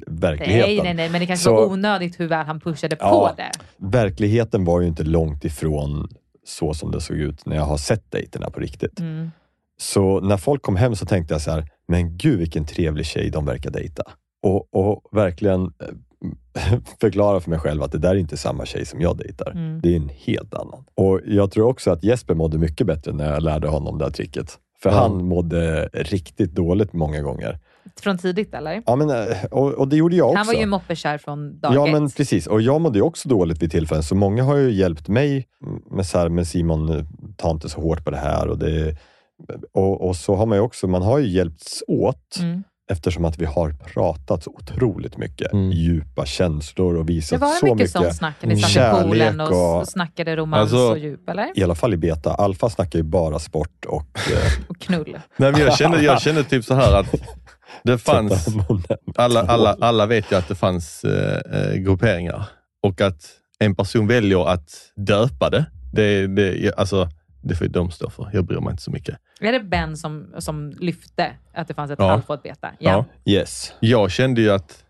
verkligheten. Nej, nej, nej, men det kanske Så- var onödigt hur väl han pushade på Ja. det. verkligheten var ju inte långt ifrån så som det såg ut när jag har sett dejterna på riktigt. Mm. Så när folk kom hem så tänkte jag så här, men gud vilken trevlig tjej de verkar dejta. Och, och verkligen eh, förklara för mig själv att det där är inte samma tjej som jag dejtar. Mm. Det är en helt annan. Och jag tror också att Jesper mådde mycket bättre när jag lärde honom det här tricket. För Ja. han mådde riktigt dåligt många gånger. Från tidigt eller? Ja, men, eh, och, och det gjorde jag också. Han var ju moppekär från dag Ja, ett. men precis. Och jag mådde också dåligt vid tillfällen, så många har ju hjälpt mig med, så här, med Simon, eh, ta inte så hårt på det här. Och, det, och, och så har man ju också, man har ju hjälpts åt Mm. eftersom att vi har pratat så otroligt mycket. Mm. Djupa känslor och Det visat var så det mycket mycket. sånt snack när ni satt i poolen och, och- snackade romans Alltså- och djup, eller? I alla fall i beta. Alfa snackar ju bara sport och... eh, Och knull. Nej, men jag, kände, jag kände typ så här att Det fanns, alla, alla, alla vet ju att det fanns eh, eh, grupperingar och att en person väljer att döpa det, det, det, alltså, det får ju de stå för. Jag bryr mig inte så mycket. Är det Ben som, som lyfte att det fanns ett Ja. alfa och ett beta? Ja. Yes. Jag kände ju att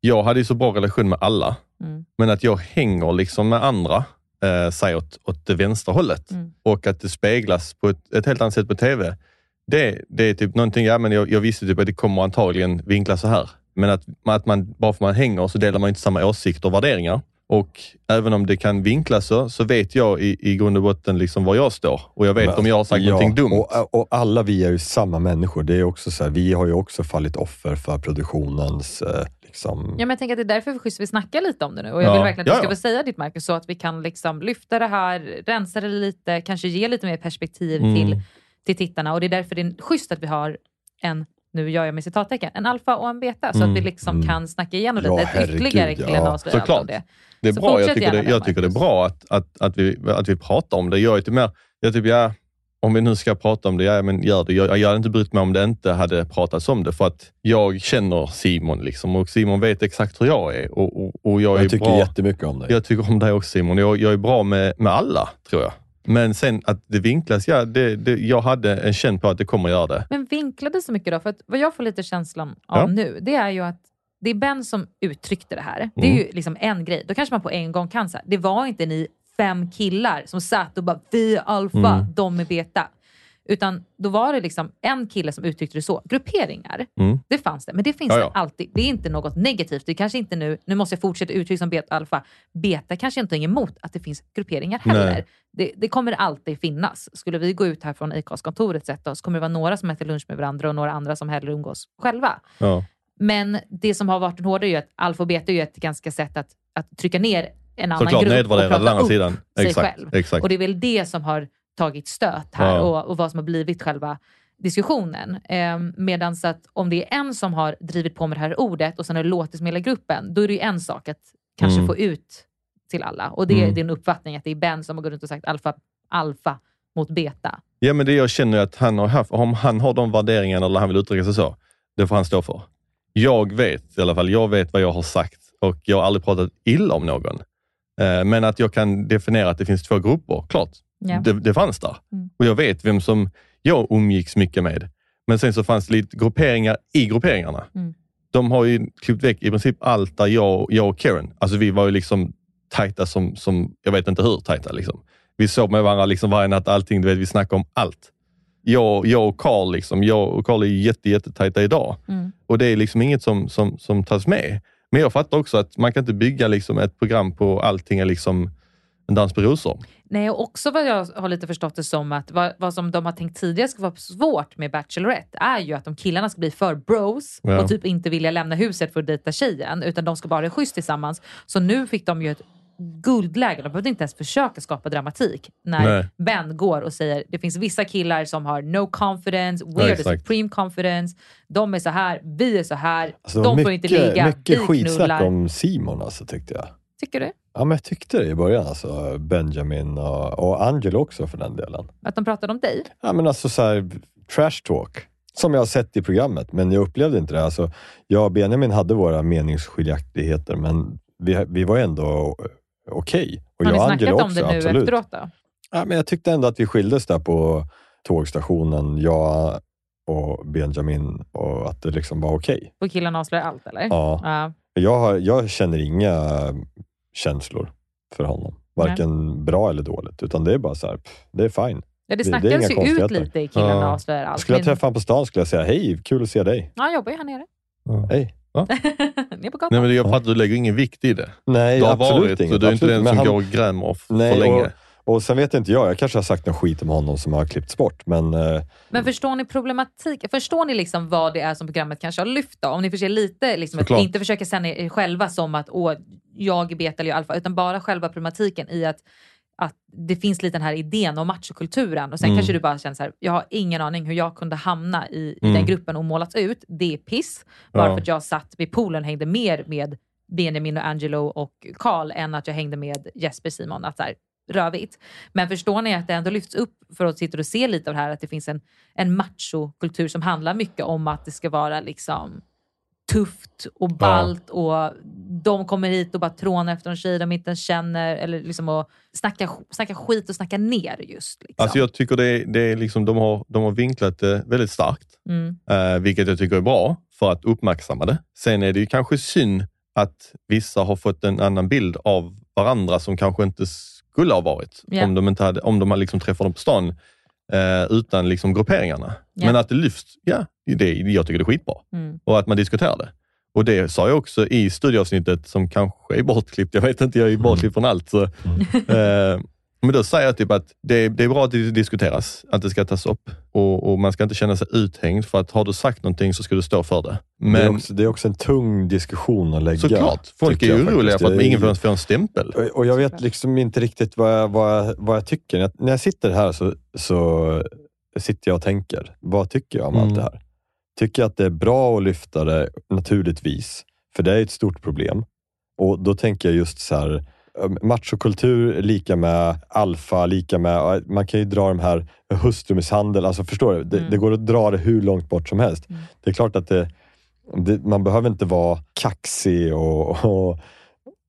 jag hade ju så bra relation med alla, Mm. men att jag hänger liksom med andra, eh, säg åt, åt det vänstra hållet Mm. och att det speglas på ett, ett helt annat sätt på TV. Det, det är typ någonting, ja men jag, jag visste typ att det kommer antagligen vinkla så här. Men att, att man, bara för att man hänger så delar man inte samma åsikter och värderingar. Och även om det kan vinklas så, så vet jag i, i grund och botten liksom var jag står. Och jag vet Men- om jag har sagt ja, någonting dumt. Och, och alla vi är ju samma människor. Det är också så här, vi har ju också fallit offer för produktionens... Eh, liksom, Ja, men jag tänker att det är därför schysst vi snackar lite om det nu. Och jag Ja. vill verkligen att du Ja, ska ja. få säga ditt Marcus, så att vi kan liksom lyfta det här, rensa det lite, kanske ge lite mer perspektiv Mm. till, till tittarna. Och det är därför det är schysst att vi har en, nu gör jag med citattecken, en alfa och en beta. Så att Mm. vi liksom Mm. kan snacka igenom Ja, lite. ytterligare ja. killen avslöjar allt Såklart. om det. Det är Så bra. Jag tycker, det, jag tycker det är bra att, att, att, vi, att vi pratar om det. Jag är typ mer, jag typ, ja, om vi nu ska prata om det, ja men gör det. Jag, jag hade inte brytt mig om det inte hade pratats om det, för att jag känner Simon liksom, och Simon vet exakt hur jag är. Och, och, och jag, är jag tycker bra. jättemycket om dig. Jag tycker om dig också Simon. Jag, jag är bra med, med alla, tror jag. Men sen att det vinklas, ja, det, det, jag hade en känn på att det kommer göra det. Men vinklade så mycket då? För att vad jag får lite känslan av Ja. nu, det är ju att det är Ben som uttryckte det här. Det är Mm. ju liksom en grej. Då kanske man på en gång kan säga, det var inte ni fem killar som satt och bara vi är alfa, Mm. de är beta. Utan då var det liksom en kille som uttryckte det så. Grupperingar, Mm. det fanns det. Men det finns Ja, det alltid. Det är inte något negativt. Det kanske inte nu, nu måste jag fortsätta uttrycka som beta alfa. Beta kanske inte är emot att det finns grupperingar heller. Det, det kommer alltid finnas. Skulle vi gå ut här från Acast-kontoret sätta oss, kommer det vara några som äter lunch med varandra och några andra som hellre umgås själva. Ja. Men det som har varit en hårdare är ju att alfa och beta är ju ett ganska sätt att, att trycka ner en annan Såklart grupp och nedvärdera den prata andra upp sidan. sig Exakt, själv. exakt. Och det är väl det som har tagit stöt här Ja. och, och vad som har blivit själva diskussionen. Eh, Medan att om det är en som har drivit på med det här ordet och sen har det låtit som hela gruppen, då är det ju en sak att kanske Mm. få ut till alla. Och det är Mm. din uppfattning att det är Ben som har gått runt och sagt alfa, alfa mot beta. Ja, men det jag känner är att han har haft, om han har de värderingarna eller han vill uttrycka sig så, det får han stå för. Jag vet i alla fall, jag vet vad jag har sagt och jag har aldrig pratat illa om någon. Eh, Men att jag kan definiera att det finns två grupper, klart. Ja. Det, det fanns där. Mm. Och jag vet vem som jag umgicks mycket med. Men sen så fanns det lite grupperingar i grupperingarna. Mm. De har ju klippt väck i princip allt där jag, jag och Karen, alltså vi var ju liksom tajta som, som jag vet inte hur tajta. Liksom. Vi sov med varandra liksom varje natt, allting, du vet, vi snackade om allt. Jag, jag och Carl, liksom, jag och Carl är jätte, jättetajta idag. Mm. Och det är liksom inget som, som, som tas med. Men jag fattar också att man kan inte bygga liksom ett program på allting är liksom en dans på rosor. Nej, och också vad jag har lite förstått det som att vad, vad som de har tänkt tidigare ska vara svårt med Bachelorette är ju att om killarna ska bli för bros Ja. och typ inte vilja lämna huset för att dejta tjejen utan de ska bara det schysst tillsammans. Så nu fick de ju ett guldläge. De behövde inte ens försöka skapa dramatik när Nej. Ben går och säger det finns vissa killar som har no confidence, Ja, we're the supreme confidence, de är så här, vi är så här, Alltså, de får inte ligga, mycket vi skitsnack om Simon alltså, tyckte jag. Tycker du? Ja, men jag tyckte det i början. Alltså, Benjamin och, och Angelo också för den delen. Att de pratade om dig? Ja, men alltså så här, trash talk. Som jag har sett i programmet, men jag upplevde inte det. Alltså, jag och Benjamin hade våra meningsskiljaktigheter, men vi, vi var ändå okej. Och Har ni jag och snackat om också, det nu absolut. efteråt då? Ja, men jag tyckte ändå att vi skildes där på tågstationen, jag och Benjamin, och att det liksom var okej. Och killarna avslöjar allt eller? Ja. ja. Jag, har, jag känner inga känslor för honom. Varken bra eller dåligt, utan det är bara så här, pff, det är fine. Ja, det Det- det snackades inga ju ut lite i killarna Ja. avslöjar allt. Skulle jag träffa honom på stan skulle jag säga, hej, kul att se dig. Ja, han jobbar ju här nere. Hej. Ner på gatan. Nej, men jag fattar, du lägger ingen vikt i det. Nej, Du har absolut varit, inget. så du är inte den som han- går och grämer Nej, för länge. Och, och sen vet inte jag, jag kanske har sagt något skit om honom som har klippts bort, men eh, Men förstår ni problematik? Förstår ni liksom vad det är som programmet kanske har lyft då? Om ni försöker lite, liksom, att inte försöka se er själva som att åh, jag är beta eller jag är alfa, utan bara själva problematiken i att att det finns lite den här idén om machokulturen och sen Mm. kanske du bara känner så här, jag har ingen aning hur jag kunde hamna i, i Mm. den gruppen och målats ut. Det är piss. Bara Ja. för att jag satt vid poolen och hängde mer med Benjamin och Angelo och Carl än att jag hängde med Jesper Simon. Att så här, rövigt. Men förstår ni att det ändå lyfts upp för att sitta och se lite av det här att det finns en, en machokultur som handlar mycket om att det ska vara liksom tufft och ballt och de kommer hit och bara trånar efter en tjej de inte ens känner eller liksom och snacka, snacka skit och snacka ner just. Liksom. Alltså jag tycker det är, det är liksom, de, har, de har vinklat det väldigt starkt, Mm. eh, vilket jag tycker är bra för att uppmärksamma det. Sen är det ju kanske synd att vissa har fått en annan bild av varandra som kanske inte skulle ha varit Ja. om de inte hade, om de hade liksom träffat dem på stan eh, utan liksom grupperingarna. Ja. Men att det lyfts, ja, det, jag tycker det är skitbra. Mm. Och att man diskuterar det. Och det sa jag också i studieavsnittet som kanske är bortklippt. Jag vet inte, jag är ju bortklippt från allt. Så, eh, men då säger jag typ att det, det är bra att det diskuteras, att det ska tas upp och, och man ska inte känna sig uthängd för att har du sagt någonting så ska du stå för det. det, är Men också, det är också en tung diskussion att lägga. såklart, folk är oroliga för att ingen får en stämpel. Och- Och jag vet liksom inte riktigt vad jag, vad jag, vad jag tycker. När jag, när jag sitter här så, så sitter jag och tänker, vad tycker jag om Mm. allt det här? Tycker jag att det är bra att lyfta det? Naturligtvis, för det är ett stort problem. Och då tänker jag just så här, machokultur lika med alfa, lika med, man kan ju dra de här hustrumisshandel, alltså förstår du? Det, Mm. det går att dra det hur långt bort som helst. Mm. Det är klart att det, det, man behöver inte vara kaxig och, och,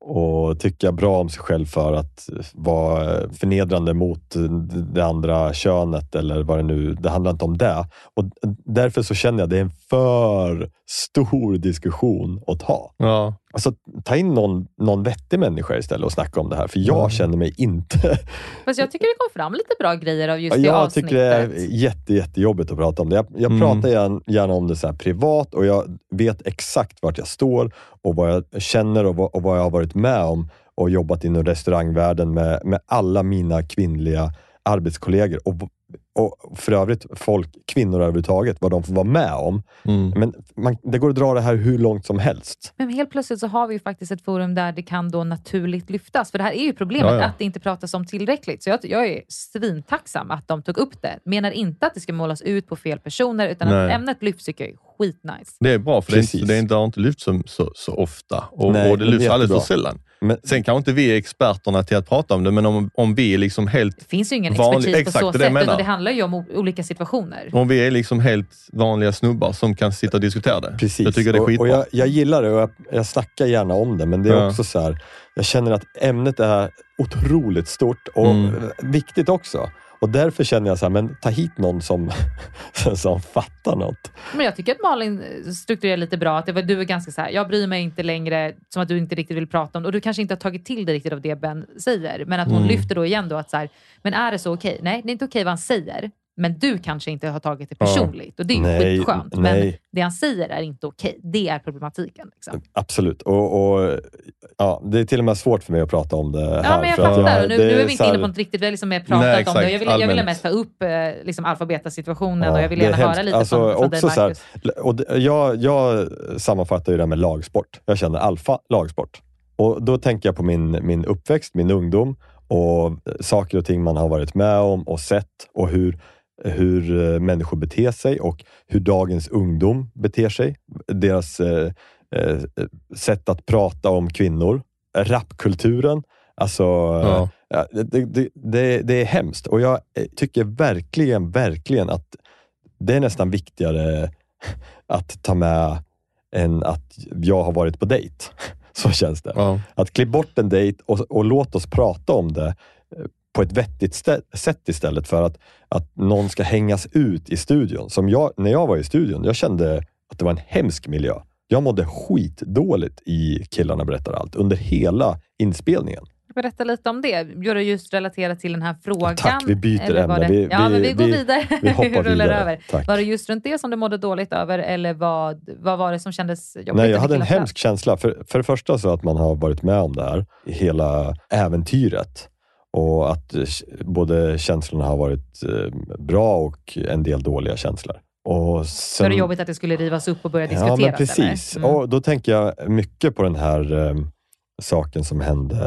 och tycka bra om sig själv för att vara förnedrande mot det andra könet eller vad det nu, det handlar inte om det. Och därför så känner jag att det är en för stor diskussion att ta. Ja. Alltså, ta in någon, någon vettig människa istället och snacka om det här, för jag känner mig inte... Fast jag tycker det kom fram lite bra grejer av just det jag avsnittet. tycker det är jätte, jättejobbigt att prata om det. Jag, jag Mm. pratar gärna, gärna om det så här privat och jag vet exakt vart jag står och vad jag känner och vad, och vad jag har varit med om och jobbat inom restaurangvärlden med, med alla mina kvinnliga arbetskollegor. Och, och för övrigt folk, kvinnor överhuvudtaget, vad de får vara med om. Mm. Men man, det går att dra det här hur långt som helst. Men helt plötsligt så har vi ju faktiskt ett forum där det kan då naturligt lyftas. För det här är ju problemet, Ja, ja. att det inte pratas om tillräckligt. Så jag, jag är svintacksam att de tog upp det. Menar inte att det ska målas ut på fel personer, utan att Nej. ämnet lyfts tycker jag är skitnice. Det är bra, för det, är inte, Precis. det, är inte, har inte lyfts så, så, så ofta och, Nej, och det lyfts alldeles för sällan. Men, Sen kanske inte vi är experterna till att prata om det, men om, om vi är liksom helt Det finns ju ingen Vanlig- expertis på exakt, så det sätt, utan det handlar ju om olika situationer. Om vi är liksom helt vanliga snubbar som kan sitta och diskutera det. Precis. Jag tycker det är och, skitbra. och jag, jag gillar det och jag, jag snackar gärna om det, men det är Ja. också så här, jag känner att ämnet är otroligt stort och Mm. viktigt också. Och därför känner jag så här, men ta hit någon som, som fattar något. Men jag tycker att Malin eh, strukturerar lite bra. Att det var, du är ganska så här, jag bryr mig inte längre, som att du inte riktigt vill prata om det. Och du kanske inte har tagit till dig riktigt av det Ben säger. Men att hon Mm. lyfter då igen då att så här, men är det så okej? Nej, det är inte okej vad han säger. Men du kanske inte har tagit det personligt. Och det är ju Nej, skitskönt. Men nej. det han säger är inte okej. Det är problematiken. Liksom. Absolut. Och, och, ja, det är till och med svårt för mig att prata om det här. Ja, men jag fattar. jag- nu, nu är vi inte inne här- på något riktigt. Vi har liksom mer pratat Nej, om det. Jag ville, jag ville mest ta upp eh, liksom alfabetasituationen Ja, och jag vill det är gärna höra lite Alltså, från, från dig, också så här, Marcus. och det, jag, jag sammanfattar ju det här med lagsport. Jag känner alfa lagsport. Och Då tänker jag på min, min uppväxt, min ungdom och saker och ting man har varit med om och sett och hur, hur eh, människor beter sig och hur dagens ungdom beter sig. Deras eh, eh, sätt att prata om kvinnor. Rapkulturen. Alltså, Ja. Ja, det, det, det, det är hemskt och jag eh, tycker verkligen, verkligen att det är nästan viktigare att ta med än att jag har varit på dejt. Så känns det. Ja. Att klipp bort en dejt och, och låt oss prata om det eh, på ett vettigt sätt istället för att, att någon ska hängas ut i studion. Som jag, när jag var i studion, jag kände att det var en hemsk miljö. Jag mådde skitdåligt i Killarna berättar allt under hela inspelningen. Berätta lite om det. Gör det just relaterat till den här frågan? Tack, vi byter ämne. Det... Vi- ja, vi- men vi går vi- vidare. vi hoppar vidare. över. Tack. Var det just runt det som du mådde dåligt över eller vad, vad var det som kändes jobbigt? Nej, jag hade en hemsk känsla. För, för det första så att man har varit med om det här, hela äventyret. Och att eh, både känslorna har varit eh, bra och en del dåliga känslor. Och Så är det sen, jobbigt att det skulle rivas upp och börja Ja, diskuteras? men precis. Mm. Och då tänker jag mycket på den här eh, saken som hände.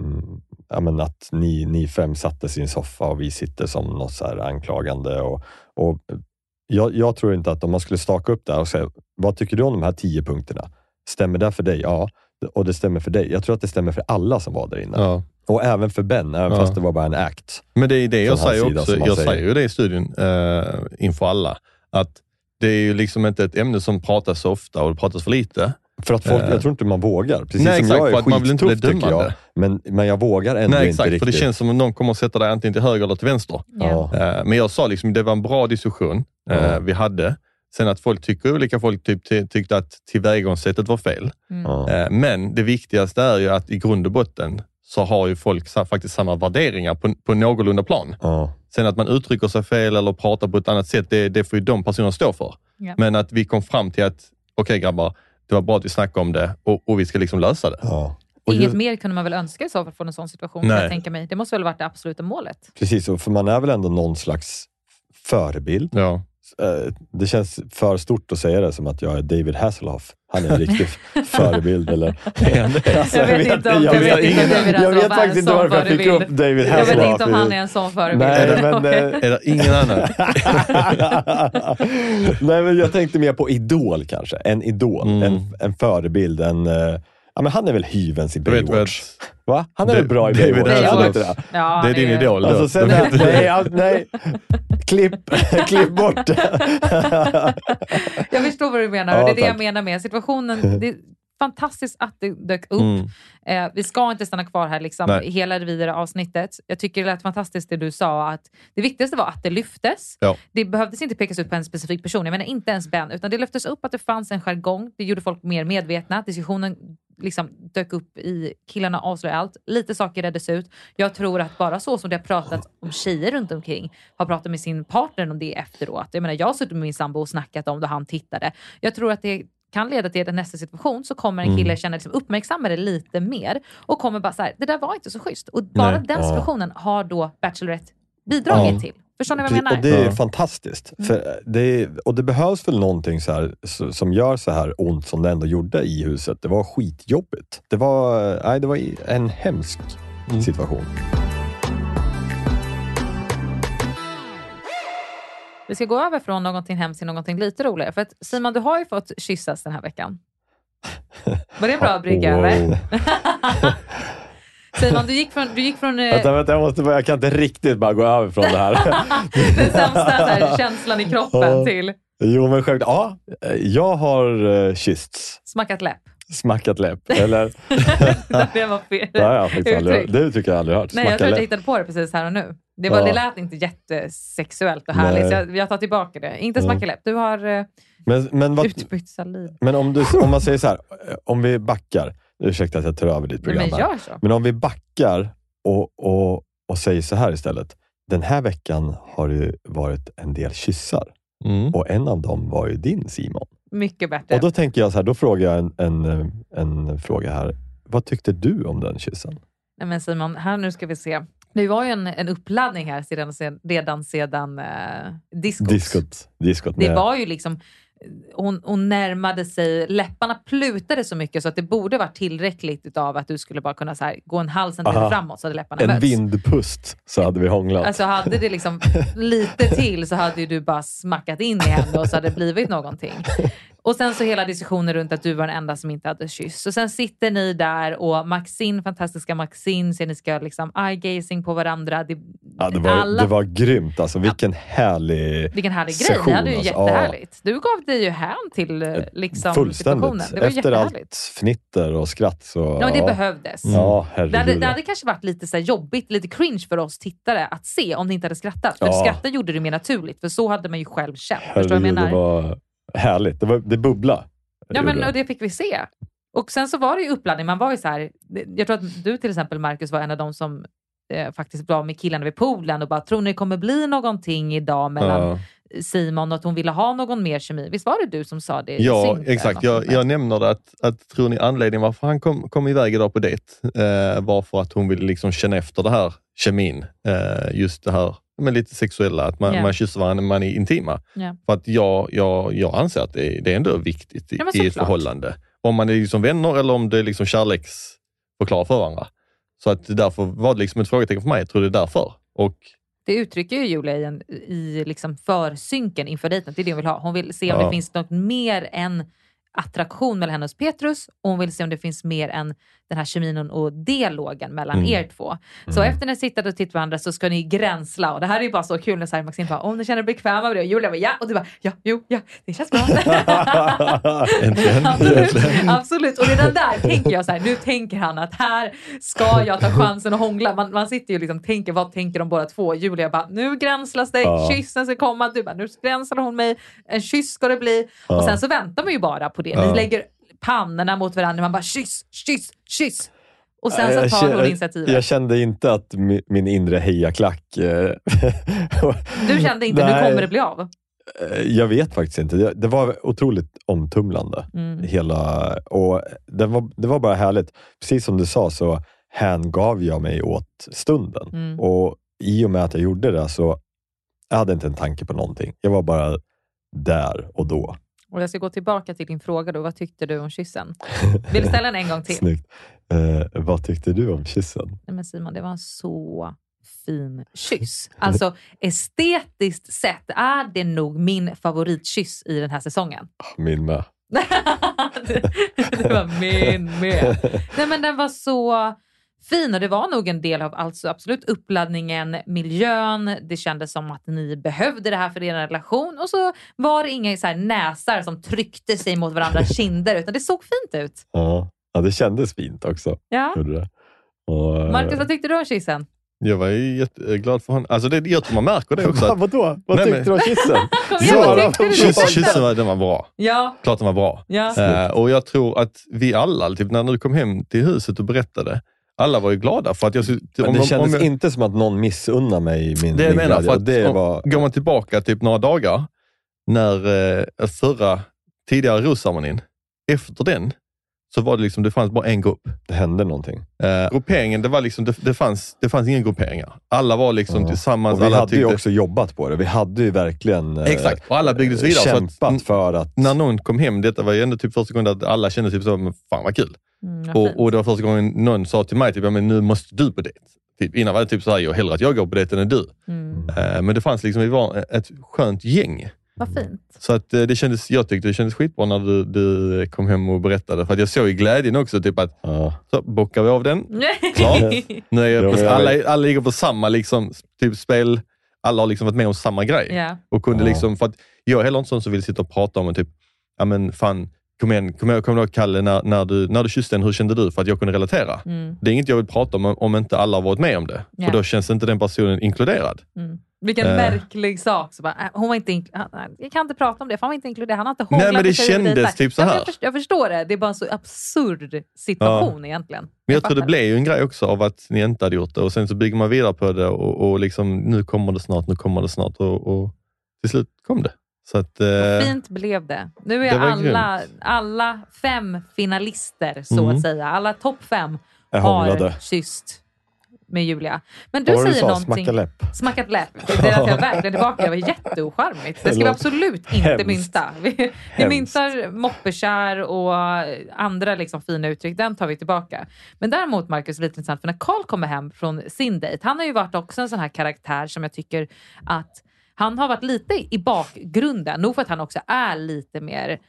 Mm, ja, men att ni, ni fem satte sin soffa och vi sitter som något så här anklagande. Och, och jag, jag tror inte att om man skulle staka upp det här och säga, vad tycker du om de här tio punkterna? Stämmer det för dig? Ja. och det stämmer för dig. Jag tror att det stämmer för alla som var där inne. Ja. Och även för Ben, även Ja. fast det var bara en act. Men det är det jag säger sida, också. Jag säger. säger ju det i studion uh, inför alla. Att det är ju liksom inte ett ämne som pratas så ofta och det pratas för lite. För att folk, Eh. jag tror inte man vågar. Precis Nej, som exakt, jag är för att man vill inte bli tycker jag. dömande. Men, men jag vågar ändå Nej, inte exakt. För riktigt. det känns som att någon kommer att sätta dig antingen till höger eller till vänster. Ja. Eh, Men jag sa liksom, det var en bra diskussion eh, Ja. vi hade. Sen att folk tycker olika, folk typ, ty- tyckte att tillvägagångssättet var fel. Ja. Eh, Men det viktigaste är ju att i grund och botten så har ju folk faktiskt samma värderingar på, på någorlunda plan. Ja. Sen att man uttrycker sig fel eller pratar på ett annat sätt, det, det får ju de personerna stå för. Ja. Men att vi kom fram till att, okej grabbar, det var bra att vi snackade om det och, och vi ska liksom lösa det. Ja. Och Inget just, mer kunde man väl önska i så fall från en sån situation, kan Nej. jag tänka mig. Det måste väl varit det absoluta målet? precis, för man är väl ändå någon slags förebild. Ja. Eh, Det känns för stort att säga det som att jag är David Hasselhoff. Han är en riktig förebild. Eller? Alltså, Jag vet inte om- jag jag vet, vet inte om David jag vet faktiskt inte varför jag fick upp David Jag Hasselhoff. vet inte om han är en sån förebild. Nej, men, eh, Är det ingen annan? Nej, men jag tänkte mer på idol kanske. En idol, Mm. en, en förebild. En, eh, ja, men han är väl hyvens i Jag vet Baywatch? Va? Han är Det- väl bra i David Baywatch? Hasselhoff. Är inte det? Ja, det är din idol. Alltså, sen, nej, nej, ja, nej. Klipp, klipp bort det. Jag förstår vad du menar Ja, det är det jag tack. menar med situationen. Det är fantastiskt att det dök upp. Mm. Eh, vi ska inte stanna kvar här liksom, Nej. i hela det vidare avsnittet. Jag tycker det lät fantastiskt det du sa, att det viktigaste var att det lyftes. Ja. Det behövdes inte pekas ut på en specifik person, jag menar inte ens Ben, utan det lyftes upp att det fanns en jargong. Det gjorde folk mer medvetna. Diskussionen liksom dök upp i Killarna avslöjar allt. Lite saker reddes ut. Jag tror att bara så som det har pratat om tjejer runt omkring, har pratat med sin partner om det efteråt. Jag menar, jag har suttit med min sambo och snackat om det, han tittade. Jag tror att det kan leda till att i nästa situation så kommer en kille känna liksom, uppmärksamma det lite mer och kommer bara så här, det där var inte så schysst. Och bara Nej. den situationen har då Bachelorette bidragit Ja. till. Förstår ni vad jag menar? Och det är Ja. fantastiskt. För det är, och det behövs väl någonting så här, som gör så här ont som det ändå gjorde i huset. Det var skitjobbigt. Det var, nej, det var en hemsk Mm. situation. Vi ska gå över från någonting hemskt till någonting lite roligare. För att Simon, du har ju fått kyssas den här veckan. Var det en bra brygga eller? Wow. Simon, du gick från, du gick från eh, Vänta, vänta, jag, måste, jag kan inte riktigt bara gå över från det här. den sämsta här, känslan i kroppen till jo, men självklart. Ja, jag har uh, kyssts. smackat läpp. Smackat läpp. Eller? det var fel. Det har jag faktiskt aldrig. Det tycker jag aldrig hört. Nej, jag Smacka tror att jag hittade på det precis här och nu. Det, var, Ja. det lät inte jättesexuellt och härligt, Nej. så jag, jag tar tillbaka det. Inte smacka läpp. Du har uh, Men, men, vad, utbytt saliv. men om, du, om man säger så här, eh, om vi backar. Ursäkta att jag tar över ditt Nej, program men gör så. Men om vi backar och, och, och säger så här istället. Den här veckan har det varit en del kyssar Mm. och en av dem var ju din Simon. Mycket bättre. Och då tänker jag så här, då frågar jag en, en, en fråga här. Vad tyckte du om den kyssen? Nej, men Simon, här nu ska vi se. Det var ju en, en uppladdning här sedan, redan sedan uh, diskot. Diskot. Diskot Det med- var ju liksom, hon, hon närmade sig, läpparna plutade så mycket så att det borde varit tillräckligt utav att du skulle bara kunna så här, gå en halv centimeter framåt så hade läpparna en mötts. vindpust så hade vi hånglat. Alltså hade det liksom lite till så hade ju du bara smackat in i henne och så hade det blivit någonting. Och sen så hela diskussionen runt att du var den enda som inte hade kyss. Och sen sitter ni där och Maxine, fantastiska Maxine, ser ni ska liksom eye-gazing på varandra. Det, ja, det, var, alla, det var grymt. Alltså, vilken härlig vilken härlig grej. session, Ni hade ju alltså. jättehärligt. Du gav dig ju hän till eh, liksom, situationen. Fullständigt. Det var Efter allt fnitter och skratt så... Ja, det behövdes. Ja, Det hade, herregud. det hade kanske varit lite så jobbigt, lite cringe för oss tittare att se om ni inte hade skrattat. För Ja. skratta gjorde det mer naturligt, för så hade man ju själv känt. Förstår du vad jag Herregud, menar? det var härligt. Det, var, det bubbla. Ja, men och det fick vi se. Och sen så var det ju uppladdning. Man var ju så här, jag tror att du till exempel Marcus var en av de som eh, faktiskt var med killarna vid poolen och bara, tror ni det kommer bli någonting idag mellan Ja. Simon och att hon ville ha någon mer kemi? Visst var det du som sa det? Ja, eller exakt. Jag, jag nämner det att, att tror ni anledningen varför han kom, kom iväg idag på dejt eh, var för att hon ville liksom känna efter det här kemin. Eh, just det här men lite sexuella, att man, Ja. man kysser varandra man är intima. Ja. För att jag, jag, jag anser att det är, det är ändå viktigt i, i ett förhållande. Om man är liksom vänner eller om det är liksom kärleksförklarar för varandra. Så att därför var det liksom ett frågetecken för mig. Jag tror det är därför. Och Det uttrycker ju Julia i, en, i liksom försynken inför dejten. Det är det hon vill ha. Hon vill se om Ja. det finns något mer än attraktion mellan henne och Petrus och hon vill se om det finns mer än den här kemin och dialogen mellan Mm. er två. Så efter ni sitter och tittar på varandra så ska ni gränsla och det här är ju bara så kul när så här Maxine bara, om ni känner er bekväma med det och Julia bara ja och du bara ja, jo, ja, det känns bra. Äntligen. Absolut. Absolut. Och redan där tänker jag så här, nu tänker han att här ska jag ta chansen att hångla. Man, man sitter ju och liksom tänker, vad tänker de båda två? Julia bara, nu gränslas det, Ja. kyssen ska komma. Du bara, nu gränslar hon mig, en kyss ska det bli. Och Ja. sen så väntar man ju bara på det. Ni lägger pannorna mot varandra, man bara kyss, kyss, kyss. Och sen så tar hon initiativet. Jag kände inte att min, inre hejaklack... eh, Du kände inte, nu Nej. kommer det bli av. Eh, Jag vet faktiskt inte. Det, det var otroligt omtumlande. Mm. Hela, och det, var, det var bara härligt. Precis som du sa så hängav jag mig åt stunden. Mm. Och I och med att jag gjorde det så jag hade inte en tanke på någonting. Jag var bara där och då. Och jag ska gå tillbaka till din fråga då. Vad tyckte du om kyssen? Vill du ställa den en gång till? Snyggt. Eh, vad tyckte du om kyssen? Nej, men Simon, det var en så fin kyss. Alltså estetiskt sett är det nog min favoritkyss i den här säsongen. Min med. det, det var min med. Nej, men den var så fin och det var nog en del av alltså absolut uppladdningen, miljön. Det kändes som att ni behövde det här för er relation och så var det inga så här näsar som tryckte sig mot varandras kinder utan det såg fint ut. Ja. ja, det kändes fint också. Ja. Och, eh, Marcus, vad tyckte du om kyssen? Jag var ju jätteglad för honom. Alltså det, jag tror man märker det också. Att, Vadå? Vad Nej, tyckte men- du om kyssen? Du? kyss, kyssen var, den var bra. Ja, Klart den var bra. ja. Eh, och jag tror att vi alla, typ, när du kom hem till huset och berättade, alla var ju glada för att jag... Men om- det kändes om jag- inte som att någon missunnar mig min, Det jag min menar, glädje. för att det om- var, går man tillbaka typ några dagar, när eh, förra, tidigare rosceremonin, efter den, så var det liksom, det fanns bara en grupp. det hände någonting. Eh, grupperingen, det, var liksom, det, det, fanns, det fanns inga grupperingar. Alla var liksom Ja. tillsammans. Och vi hade ju också jobbat på det. Vi hade ju verkligen eh, Exakt, och alla byggdes vidare. Så att- kämpat för att... när någon kom hem, detta var ju ändå typ första gången att alla kände typ så, fan vad kul. Mm. Och, och det var första gången någon sa till mig, typ, ja, men nu måste du på dejt. Typ, innan var det typ så här, jag hellre att jag går på dejt än du. Mm. Eh, men det fanns liksom, vi var ett skönt gäng. Vad fint. Så att eh, det kändes, jag tyckte det kändes skitbra när du, du kom hem och berättade. För att jag såg ju glädjen också, typ att Ja. så bockar vi av den. Klart. Nu är jag Ja, på, alla, alla ligger på samma liksom, typ spel, alla har liksom varit med om samma grej. Ja. Och kunde Ja. liksom, för att jag är heller inte sån som vill sitta och prata om en typ, ja men fan, kom igen, kom ihåg, kom ihåg Kalle, när, när, du, när du kysste en, hur kände du? För att jag kunde relatera. Mm. Det är inget jag vill prata om om inte alla har varit med om det. Ja. För då känns inte den personen inkluderad. Mm. Vilken Eh. märklig sak. Så bara, äh, hon var inte jag kan inte prata om det, för han var inte inkluderad. Han har inte Nej, hånglat men det kändes typ så Ja, här. Jag, förstår, jag förstår det. Det är bara en så absurd situation egentligen. Men jag tror det blev ju en grej också av att ni inte hade gjort det och sen så bygger man vidare på det och, och liksom, nu kommer det snart, nu kommer det snart och, och till slut kom det. Så att, eh, Fint blev det. Nu är Det alla, alla fem finalister, så Mm. att säga, alla topp fem, Jag har hånglade. kysst med Julia. Men du Vad säger du sa? någonting... Smacka läpp? Smackat läpp. Det är jag verkligen tillbaka. Det var jätteocharmigt. Det ska vi absolut inte hemskt. mynta. Vi, vi myntar moppekär och andra liksom fina uttryck. Den tar vi tillbaka. Men däremot, Marcus, lite intressant, för när Karl kommer hem från sin dejt, han har ju varit också en sån här karaktär som jag tycker att han har varit lite i bakgrunden. Nog för att han också är lite mer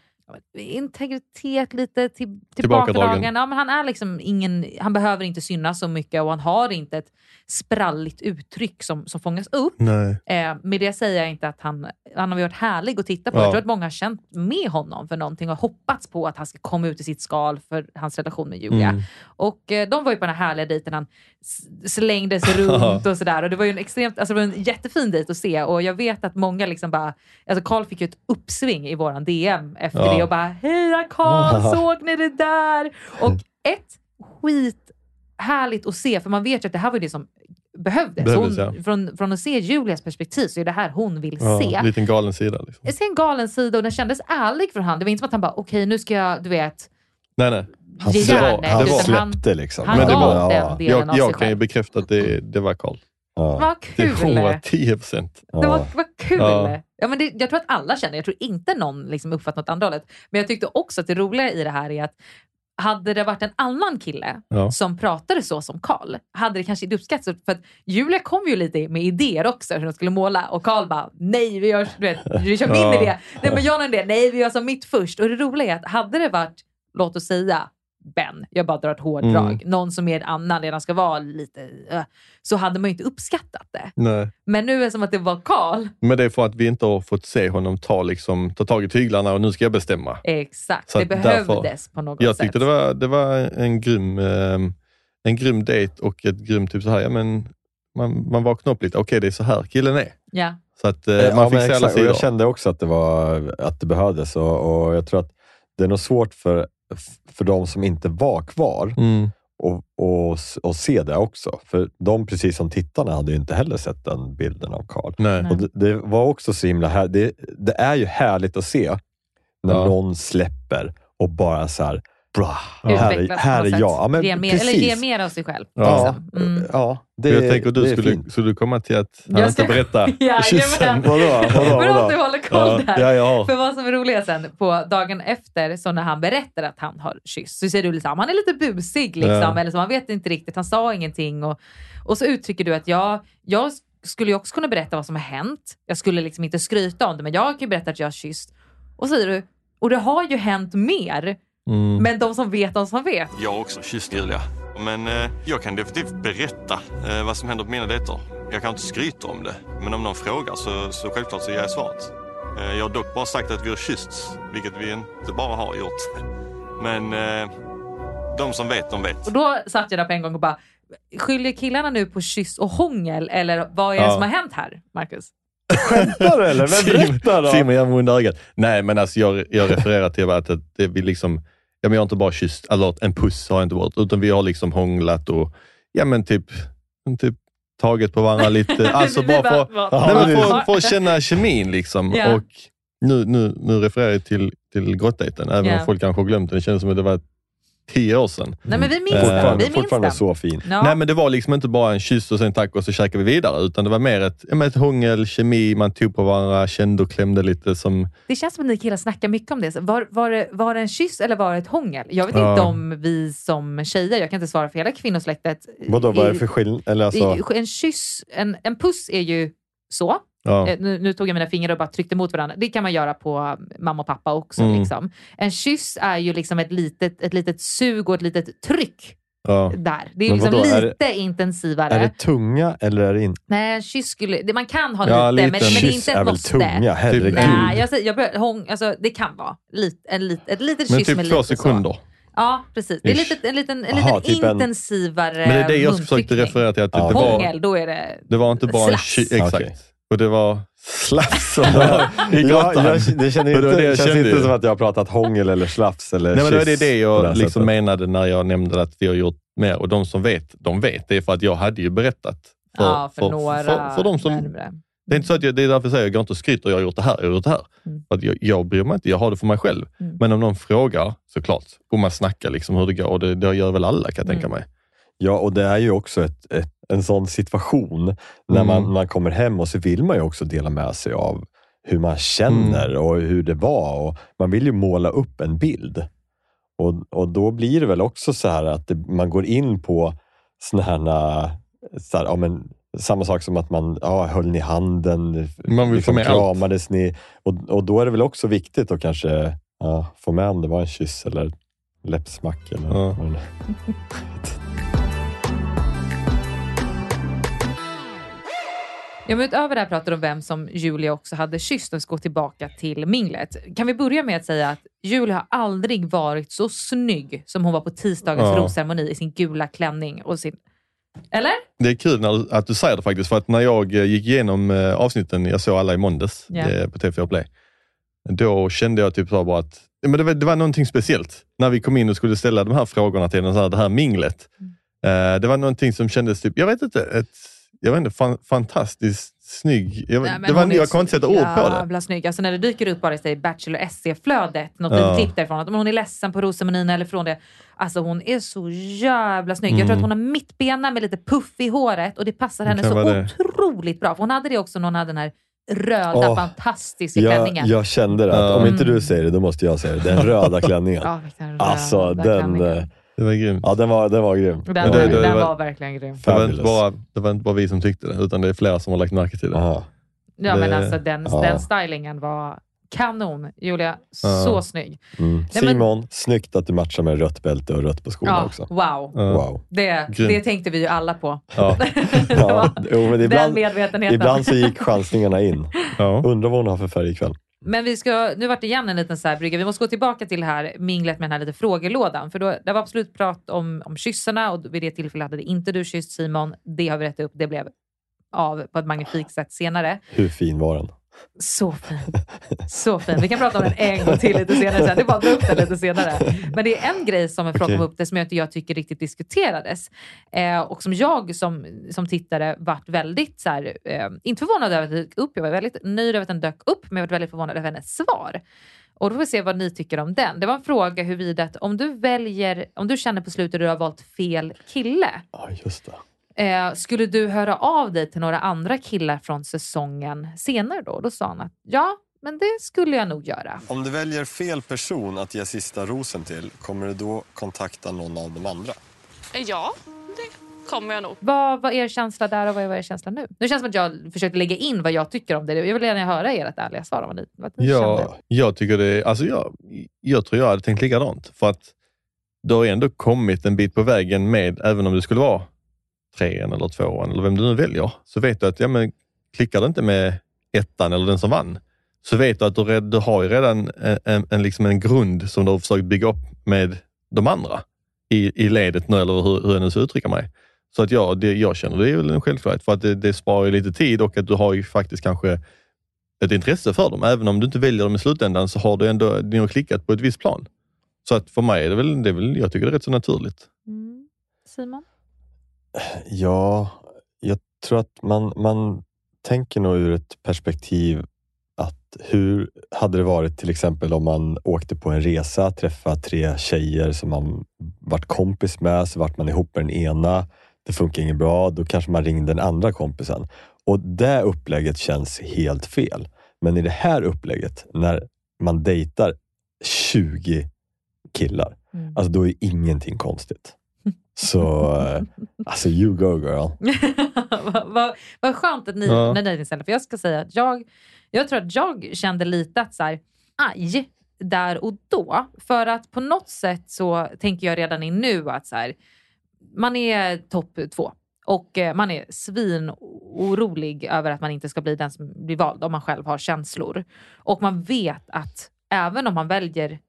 integritet, lite till, Tillbakadragen. Ja, men han är liksom ingen, han behöver inte synas så mycket och han har inte ett spralligt uttryck som, som fångas upp. Eh, med det säger jag inte att han, han har varit härlig att titta på. Ja. Jag tror att många har känt med honom för någonting och hoppats på att han ska komma ut i sitt skal för hans relation med Julia. Mm. Och eh, de var ju på den här härliga dejten han slängdes runt och sådär. Och det var ju en extremt, alltså det var en jättefin dejt att se och jag vet att många liksom bara, alltså Karl fick ju ett uppsving i våran DM efter Ja. det och bara heja Karl, såg ni det där? Och ett skit härligt att se för man vet ju att det här var det som behövdes. Behövdes, hon, ja. från, från att se Julias perspektiv så är det här hon vill Ja, se. en liten galen sida. Liksom. Jag ser en galen sida och den kändes ärlig från han. Det var inte som att han bara, okej nu ska jag, du vet, Nej, nej. Han, ge var- järnet. han han, släppte liksom. han det gav var- den delen Jag, av sig jag kan ju själv. bekräfta att det, det var Karl. Ja. Vad Det kul! var 10 procent. Det var, vad kul! Ja. Ja. men det, jag tror att alla känner Jag tror inte någon liksom uppfattar något andra hållet. Men jag tyckte också att det roliga i det här är att hade det varit en annan kille Ja. som pratade så som Karl, hade det kanske inte uppskattats. För att Julia kom ju lite med idéer också hur de skulle måla och Karl bara, nej vi gör, du vet, vi kör min Ja. idé. Nej men jag har en idé, nej vi gör som mitt först. Och det roliga är att hade det varit, låt oss säga, Ben, jag bara drar ett hårdrag, Mm. någon som är annan redan ska vara lite, uh, så hade man ju inte uppskattat det. Nej. Men nu är det som att det var Karl. Men det är för att vi inte har fått se honom ta, liksom, ta tag i tyglarna och nu ska jag bestämma. Exakt, Så det behövdes därför- på något Jag sätt. tyckte det var, det var en grym eh, en grym dejt och ett grymt typ så här, ja men man, man vaknar upp lite, okej det är så här killen är. Ja. Så att eh, Ja, man men fick se alla sidor. Jag kände också att det, var, att det behövdes och, och jag tror att det är nog svårt för, för de som inte var kvar Mm. och, och, och se det också. För de, precis som tittarna, hade ju inte heller sett den bilden av Karl. Nej. Och det, det var också så himla här, det, det är ju härligt att se när Ja. någon släpper och bara så här, bra, här här är jag. Ja, men ge mer, precis. eller ge mer av sig själv. Ja, Liksom. Mm. ja det, jag tänker du skulle, fint. skulle du komma till att han Jag inte ska- berätta Jajamän. Vadå? Vadå? Bra att du håller koll Ja, där. ja, har. För vad som är roligt sen, på dagen efter, så när han berättar att han har kysst, så säger du liksom, han är lite busig, liksom, Ja. eller så, han vet inte riktigt, han sa ingenting. Och, och så uttrycker du att jag, jag skulle ju också kunna berätta vad som har hänt. Jag skulle liksom inte skryta om det, men jag kan ju berätta att jag har kysst. Och så säger du, och det har ju hänt mer, Mm. men de som vet, de som vet. Jag har också kysst Julia. Men eh, jag kan definitivt berätta eh, vad som händer på mina dejter. Jag kan inte skryta om det, men om någon frågar så, så självklart så ger jag svaret. Eh, jag har dock bara sagt att vi har kyssts, vilket vi inte bara har gjort. Men eh, de som vet, de vet. Och då satt jag där på en gång och bara, skyller killarna nu på kyss och hångel, eller vad är det Ja. som har hänt här, Marcus? Skämtar du eller? Men berätta då! Simon gör mig under ögat. Nej, men alltså jag, jag refererar till att det, det vi liksom, ja, men jag har inte bara kysst, eller en puss har jag inte varit, utan vi har liksom hånglat och ja, men typ, typ tagit på varandra lite. Alltså Vi bara bara, för, nej, för, för att känna kemin. Liksom. Ja. Och nu, nu, nu refererar jag till, till grottdejten, även Ja. om folk kanske har glömt det. Det känns som att det var tio år sedan. Nej men vi minns Eh, den. Vi Fortfarande, minns fortfarande den. så fin. Ja. Nej, men det var liksom inte bara en kyss och sen tack och så käkade vi vidare, utan det var mer ett, ett hångel, kemi, man tog på varandra, kände och klämde lite som Det känns som att ni killar snackar mycket om det. Var, var, det var det en kyss eller var det ett hångel? Jag vet Ja. inte om vi som tjejer, jag kan inte svara för hela kvinnosläktet. Vadå, vad är det för skillnad? Alltså, En kyss, en, en puss är ju så. Ja. Eh, Nu, nu tog jag mina fingrar och bara tryckte mot varandra. Det kan man göra på mamma och pappa också. Mm. Liksom. En kyss är ju liksom ett litet, ett litet sug och ett litet tryck Ja. där. Det är liksom vadå, är lite intensivare. är det tunga eller är det inte? Nej, en kyss skulle... Det, man kan ha Ja, lite, lite. men, men det är Kyss inte ett måste. tunga? Herregud. Nej, jag, säger, jag bör, hång, alltså, det kan vara lit, en lit, ett litet Men kyss typ med två lite sekunder. Så. Ja, precis. Det är lite, en liten, en Aha, liten typ en- intensivare Men det är det jag försökte referera till. Att Ja. det, var, Hångel, då är det... det var inte bara en Slaps. ky- Exakt. Okej. Och det var slafs som var i Ja, grottan. jag, det känner det inte, det jag känns kände inte som att jag har pratat hångel eller slafs eller Nej, men det var det, det jag det liksom menade när jag nämnde att vi har gjort mer. Och de som vet, de vet. Det är för att jag hade ju berättat. För, ja, för, några för, för de som... närmare. Det är inte så att jag, det är därför jag säger, jag går inte och skryter, jag har gjort det här, jag har gjort det här. Mm. För att jag, jag bryr mig inte, jag har det för mig själv. Mm. Men om någon frågar, såklart, och man snackar liksom hur det går, och det, det gör väl alla kan jag tänka Mm. mig. Ja, och det är ju också ett, ett, en sån situation när man, Mm. man kommer hem och så vill man ju också dela med sig av hur man känner och hur det var. Och man vill ju måla upp en bild. Och, och då blir det väl också så här att det, man går in på såna här, så här ja, men, samma sak som att man ja, höll ni handen, liksom Man vill få med allt. kramades ni. Och, och då är det väl också viktigt att kanske ja, få med om det var en kyss eller läppsmack. Eller Ja. vad Ja, men utöver det här pratar du om vem som Julia också hade kysst och ska gå tillbaka till minglet. Kan vi börja med att säga att Julia har aldrig varit så snygg som hon var på tisdagens Ja. rosceremoni i sin gula klänning och sin... Eller? Det är kul när, att du säger det faktiskt, för att när jag eh, gick igenom eh, avsnitten, jag såg alla i måndags eh, på TV4 Play, då kände jag typ så bara att men det, var, det var någonting speciellt. När vi kom in och skulle ställa de här frågorna till den, så här, det här minglet. Mm. Eh, det var någonting som kändes, typ, jag vet inte, ett, jag vet inte fan, fantastiskt snygg. Jag, Nej, det var, jag kan inte sätta ord på det. Jävla snygg. Alltså när det dyker upp bara i Bachelor SC-flödet, något Ja. klipp därifrån, att hon är ledsen på rosceremonin eller från det. Alltså hon är så jävla snygg. Jag tror Mm. att hon har mittbena med lite puff i håret och det passar henne så det. otroligt bra. För hon hade det också när hon hade den här röda Åh, fantastiska Jag, klänningen. jag kände det, att om inte du säger det, då måste jag säga det. Den röda klänningen. Ja, vilken röda alltså, den, klänningen. Det var grymt. ja, den, var, den var grym. Den, Men var, det- det- den det- var verkligen grym. Det var, inte bara, det var inte bara vi som tyckte det, utan det är flera som har lagt märke till det. Aha. Ja, men Det- alltså den, ja. den stylingen var kanon. Julia, Ja. så snygg. Mm. Nej, men- Simon, snyggt att du matchar med rött bälte och rött på skorna Ja, också. wow. Ja. Wow. Det, Grymt. det tänkte vi ju alla på. Ja. Ja, var jo, men den ibland, medvetenheten. ibland så gick chansningarna in. Ja. Undrar vad hon har för färg ikväll. Men vi ska, nu vart det igen en liten så här brygga. Vi måste gå tillbaka till det här minglet med den här lite frågelådan. För då, det var absolut prat om, om kyssarna och vid det tillfället hade det inte du kysst Simon. Det har vi rättat upp. Det blev av på ett magnifikt sätt senare. Hur fin var den? Så fin. Så fin. Vi kan prata om den en gång till lite senare sen. Det är bara att dra upp den lite senare. Men det är en grej som okay. kom upp det som jag inte jag tycker riktigt diskuterades. Eh, och som jag som, som tittare vart väldigt, så här, eh, inte förvånad över att den dök upp. Jag var väldigt nöjd över att den dök upp, men jag var väldigt förvånad över hennes svar. Och då får vi se vad ni tycker om den. Det var en fråga huruvida att om du väljer, om du känner på slutet att du har valt fel kille. Ja, just det. Eh, skulle du höra av dig till några andra killar från säsongen senare då? Då sa han att ja, men det skulle jag nog göra. Om du väljer fel person att ge sista rosen till, kommer du då kontakta någon av de andra? Ja, det kommer jag nog. Vad var er känsla där och vad är er känsla nu? Nu känns det som att jag försökte lägga in vad jag tycker om det. Jag vill gärna höra ert ärliga svar om vad ni, vad ni kände. Ja, jag tycker det, alltså jag, jag tror jag hade tänkt likadant. För att du har ändå kommit en bit på vägen med, även om det skulle vara trean eller tvåan eller vem du nu väljer, så vet du att ja, men, klickar det inte med ettan eller den som vann, så vet du att du, red, du har ju redan en, en, en, liksom en grund som du har försökt bygga upp med de andra i, i ledet nu, eller hur, hur jag nu ska uttrycka mig. Så att ja, det, jag känner det är väl en självklarhet för att det, det sparar ju lite tid och att du har ju faktiskt kanske ett intresse för dem. Även om du inte väljer dem i slutändan så har du ändå ni har klickat på ett visst plan. Så att för mig är det väl, det är väl jag tycker det är rätt så naturligt. Mm. Simon? Ja, jag tror att man, man tänker nog ur ett perspektiv att hur hade det varit till exempel om man åkte på en resa, träffade tre tjejer som man varit kompis med, så vart man ihop med den ena. Det funkar inget bra, då kanske man ringde den andra kompisen. Och det upplägget känns helt fel. Men i det här upplägget, när man dejtar 20 killar, Mm. alltså då är ingenting konstigt. Så, eh, alltså you go girl. vad, vad, vad skönt att ni, Ja. när ni. För jag ska säga att jag, jag tror att jag kände lite att så här, aj, där och då. För att på något sätt så tänker jag redan i nu att så här, man är topp två. Och eh, man är svin orolig över att man inte ska bli den som blir vald om man själv har känslor. Och man vet att även om man väljer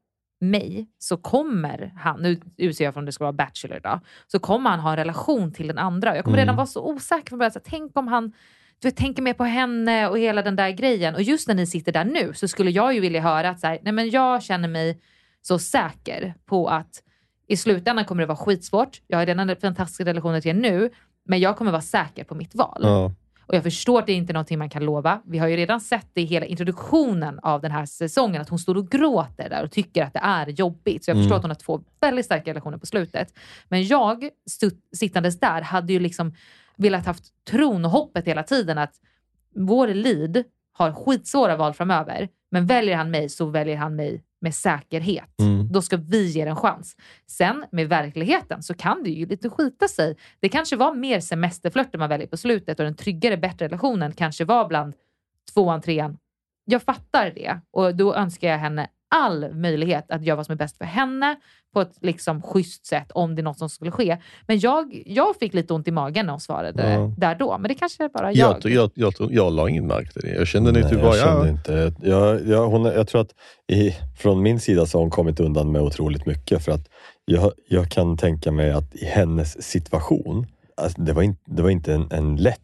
mig så kommer han, nu utser jag från det ska vara Bachelor idag, så kommer han ha en relation till den andra. Jag kommer Mm. redan vara så osäker från början. Så tänk om han du vet, tänker mer på henne och hela den där grejen. Och just när ni sitter där nu så skulle jag ju vilja höra att så här, nej men jag känner mig så säker på att i slutändan kommer det vara skitsvårt. Jag har redan fantastiska relationer till er nu, men jag kommer vara säker på mitt val. Ja. Och jag förstår att det inte är någonting man kan lova. Vi har ju redan sett det i hela introduktionen av den här säsongen, att hon står och gråter där och tycker att det är jobbigt. Så jag Mm. förstår att hon har två väldigt starka relationer på slutet. Men jag, sittandes där, hade ju liksom velat haft tron och hoppet hela tiden att vår lead har skitsvåra val framöver, men väljer han mig så väljer han mig med säkerhet. Mm. Då ska vi ge den en chans. Sen med verkligheten så kan det ju lite skita sig. Det kanske var mer semesterflörter man väljer på slutet och den tryggare, bättre relationen kanske var bland tvåan, trean. Jag fattar det och då önskar jag henne all möjlighet att göra vad som är bäst för henne på ett liksom schysst sätt om det är något som skulle ske. Men jag, jag fick lite ont i magen när hon svarade Ja. där då. Men det kanske är bara jag. Jag, jag, jag, jag, jag la ingen märke till det. Jag kände det Nej, typ bara, jag kände ja, inte. Jag, jag, hon, jag tror att i, från min sida så har hon kommit undan med otroligt mycket. För att jag, jag kan tänka mig att i hennes situation, alltså det, var in, det var inte en, en lätt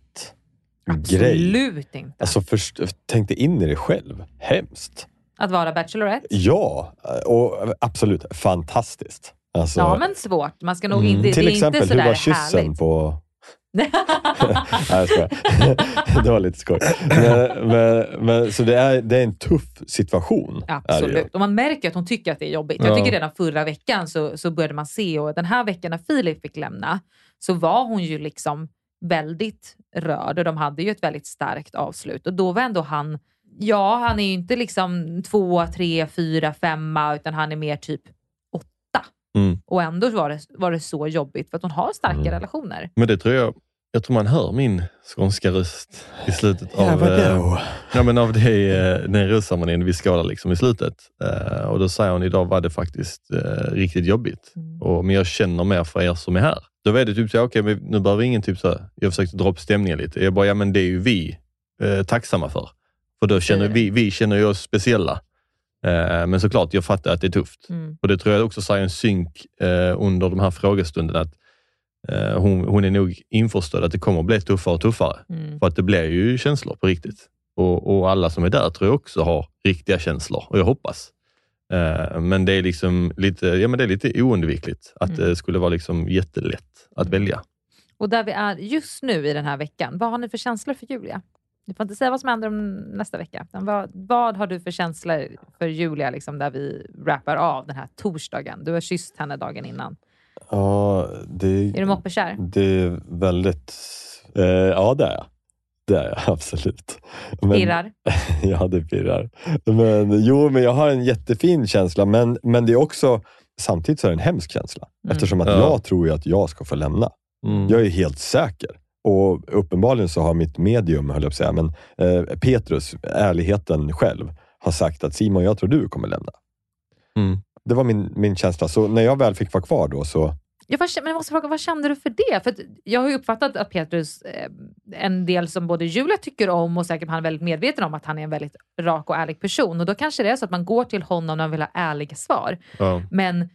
grej. Absolut inte. Alltså först, tänk dig in i det själv. Hemskt. Att vara Bachelorette. Ja, och absolut fantastiskt. Alltså, Ja, men svårt. Man ska nog mm. inte, Till exempel, inte hur var kyssen härligt. på... Nej, jag skojar. det var lite skoj. Men, men, men, så det är, det är en tuff situation. Absolut. Och man märker att hon tycker att det är jobbigt. Jag Ja. tycker redan förra veckan så, så började man se och den här veckan när Filip fick lämna så var hon ju liksom väldigt rörd och de hade ju ett väldigt starkt avslut. Och då var ändå han, ja han är ju inte liksom två, tre, fyra, femma utan han är mer typ åtta. Mm. Och ändå var det, var det så jobbigt för att hon har starka Mm. relationer. Men det tror jag, jag tror man hör min skånska röst i slutet Ja, av, vadå? eh, ja, men av det, eh, den röstceremonin vi skådar liksom i slutet. Eh, och då säger hon, idag var det faktiskt eh, riktigt jobbigt. Mm. Och, men jag känner mer för er som är här. Då var det typ så, okej, men nu behöver ingen typ så, jag försökte dra upp stämningen lite. Jag bara, ja men det är ju vi eh, tacksamma för. För då känner vi, vi känner ju oss speciella. Eh, men såklart, jag fattar att det är tufft. Mm. Och det tror jag också en synk eh, under de här frågestunderna. Att, eh, hon, hon är nog införstådd att det kommer att bli tuffare och tuffare. Mm. För att det blir ju känslor på riktigt. Och, och alla som är där tror jag också har riktiga känslor och jag hoppas. Eh, men det är liksom lite, ja, men det är lite oundvikligt att Mm. det skulle vara liksom jättelätt att välja. Och där vi är just nu i den här veckan, vad har ni för känslor för Julia? Du får inte säga vad som händer om nästa vecka. Vad, vad har du för känslor för Julia, liksom, där vi wrappar av den här torsdagen? Du har kysst henne dagen innan. Ja, det, Är du moppekär? det är väldigt... Eh, ja, det är jag. Det är jag absolut. Men- Pirrar? ja, det pirrar. Men, jo, men jag har en jättefin känsla, men, men det är också samtidigt så är det en hemsk känsla. Mm. Eftersom att Ja. jag tror ju att jag ska få lämna. Mm. Jag är helt säker. Och uppenbarligen så har mitt medium, höll jag på att säga, men eh, Petrus, ärligheten själv, har sagt att Simon, jag tror du kommer lämna. Mm. Det var min, min känsla. Så när jag väl fick vara kvar då så Jag, var, men jag måste fråga, vad kände du för det? För jag har ju uppfattat att Petrus, eh, en del som både Julia tycker om och säkert han är väldigt medveten om att han är en väldigt rak och ärlig person. Och då kanske det är så att man går till honom när man vill ha ärliga svar. Ja. Men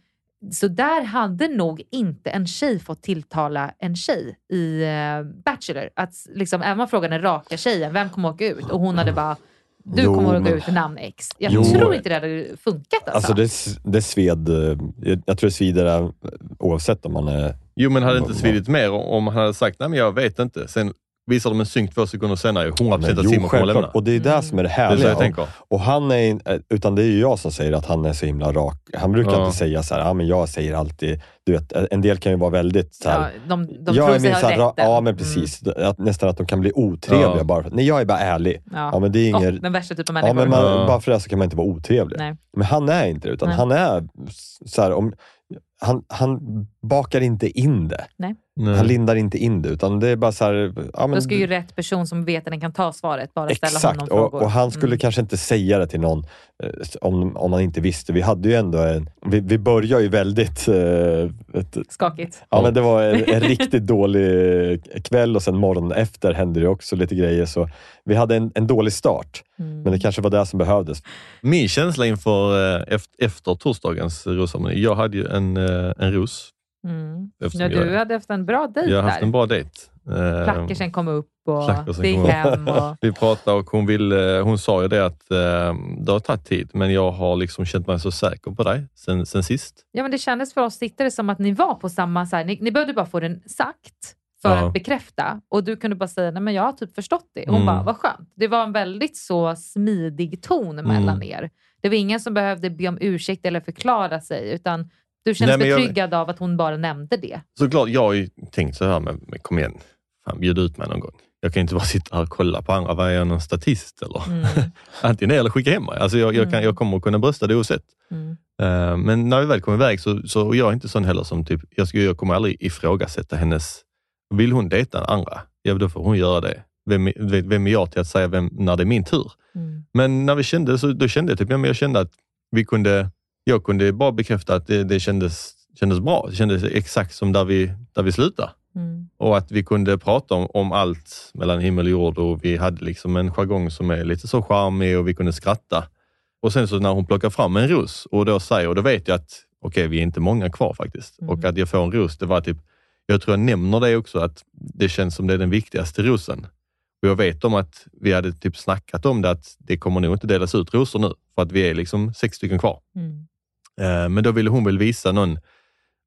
så där hade nog inte en tjej fått tilltala en tjej i eh, Bachelor. Att liksom, även om frågar den raka tjejen, vem kommer åka ut? Och hon hade bara, du Jo, kommer åka men- ut namn X. Jag Jo. tror inte det hade funkat alltså. Alltså det, det sved, eh, jag, jag tror det svider eh, oavsett om man är... Jo, men hade det inte svidit mer om han hade sagt, nej men jag vet inte. Sen visar de en synk två sekunder senare, 100% Men att Simon kommer lämna. Och det är det som är det Det är så härliga. jag tänker. Och han är, eh, utan det är ju jag som säger att han är så himla rak. Han brukar Ja. inte säga så här, ah, men jag säger alltid, du vet, en del kan ju vara väldigt så här, ja, de de jag tror är sig ha rätten. Ja, men precis. Att, nästan att de kan bli otrevliga Ja. bara för Nej, jag är bara ärlig. Mm. Ja. Ja, men det är inget... den värsta typen av Ja, människor. men man, Ja. bara för det så kan man inte vara otrevlig. Nej. Men han är inte det, utan Nej. han är så här, om, han, han bakar inte in det. Nej. Han lindar inte in det, utan det är bara så här... Ja, men Då ska ju rätt person som vet att den kan ta svaret bara ställa Exakt, honom och, frågor. och han skulle Mm. kanske inte säga det till någon eh, om, om man inte visste. Vi hade ju ändå en... Vi, vi började ju väldigt... Eh, ett, Skakigt. ja, men det var en, en riktigt dålig kväll och sen morgonen efter hände det också lite grejer. Så vi hade en, en dålig start, Mm. men det kanske var det som behövdes. Min känsla inför eh, efter, efter torsdagens rosceremoni, jag hade ju en, eh, en ros. Mm. Ja, du jag, hade haft en bra dejt jag har haft där. en bra dejt. Eh, Plackersen kom upp och det gick hem. Och... Vi pratade och hon, ville, hon sa ju det att eh, det har tagit tid, men jag har liksom känt mig så säker på dig sen, sen sist. Ja, men det kändes för oss tittare som att ni var på samma... Så här, ni, ni behövde bara få den sagt för Ja. att bekräfta och du kunde bara säga nej men jag har typ förstått det. Hon Mm. bara, vad skönt. Det var en väldigt så smidig ton mellan Mm. er. Det var ingen som behövde be om ursäkt eller förklara sig utan du kändes Nej, men jag- betryggad av att hon bara nämnde det. Såklart, jag har ju tänkt så här, men, men kom igen, fan, bjud ut mig någon gång. Jag kan inte bara sitta här och kolla på andra. Vad är jag, någon statist eller? Mm. Antingen det eller skicka hem mig. Alltså jag, jag, kan, Mm. jag kommer att kunna brösta det oavsett. Mm. Eh, men när vi väl kommer iväg så, så och jag är inte sån heller som typ, jag, ska, jag kommer aldrig ifrågasätta hennes, vill hon dejta andra, ja då får hon göra det. Vem, är- vem är jag till att säga vem, när det är min tur? Mm. Men när vi kände så då kände jag typ, ja, men jag kände att vi kunde, jag kunde bara bekräfta att det, det kändes, kändes bra. Det kändes exakt som där vi, där vi slutade. Mm. Och att vi kunde prata om, om allt mellan himmel och jord och vi hade liksom en jargong som är lite så charmig och vi kunde skratta. Och sen så när hon plockar fram en ros och då säger, och då vet jag att okej, vi är inte många kvar faktiskt. Mm. Och att jag får en ros, det var typ, jag tror jag nämner det också, att det känns som det är den viktigaste rosen. Och jag vet om att vi hade typ snackat om det, att det kommer nog inte delas ut rosor nu, för att vi är liksom sex stycken kvar. Mm. Eh, Men då ville hon väl visa någon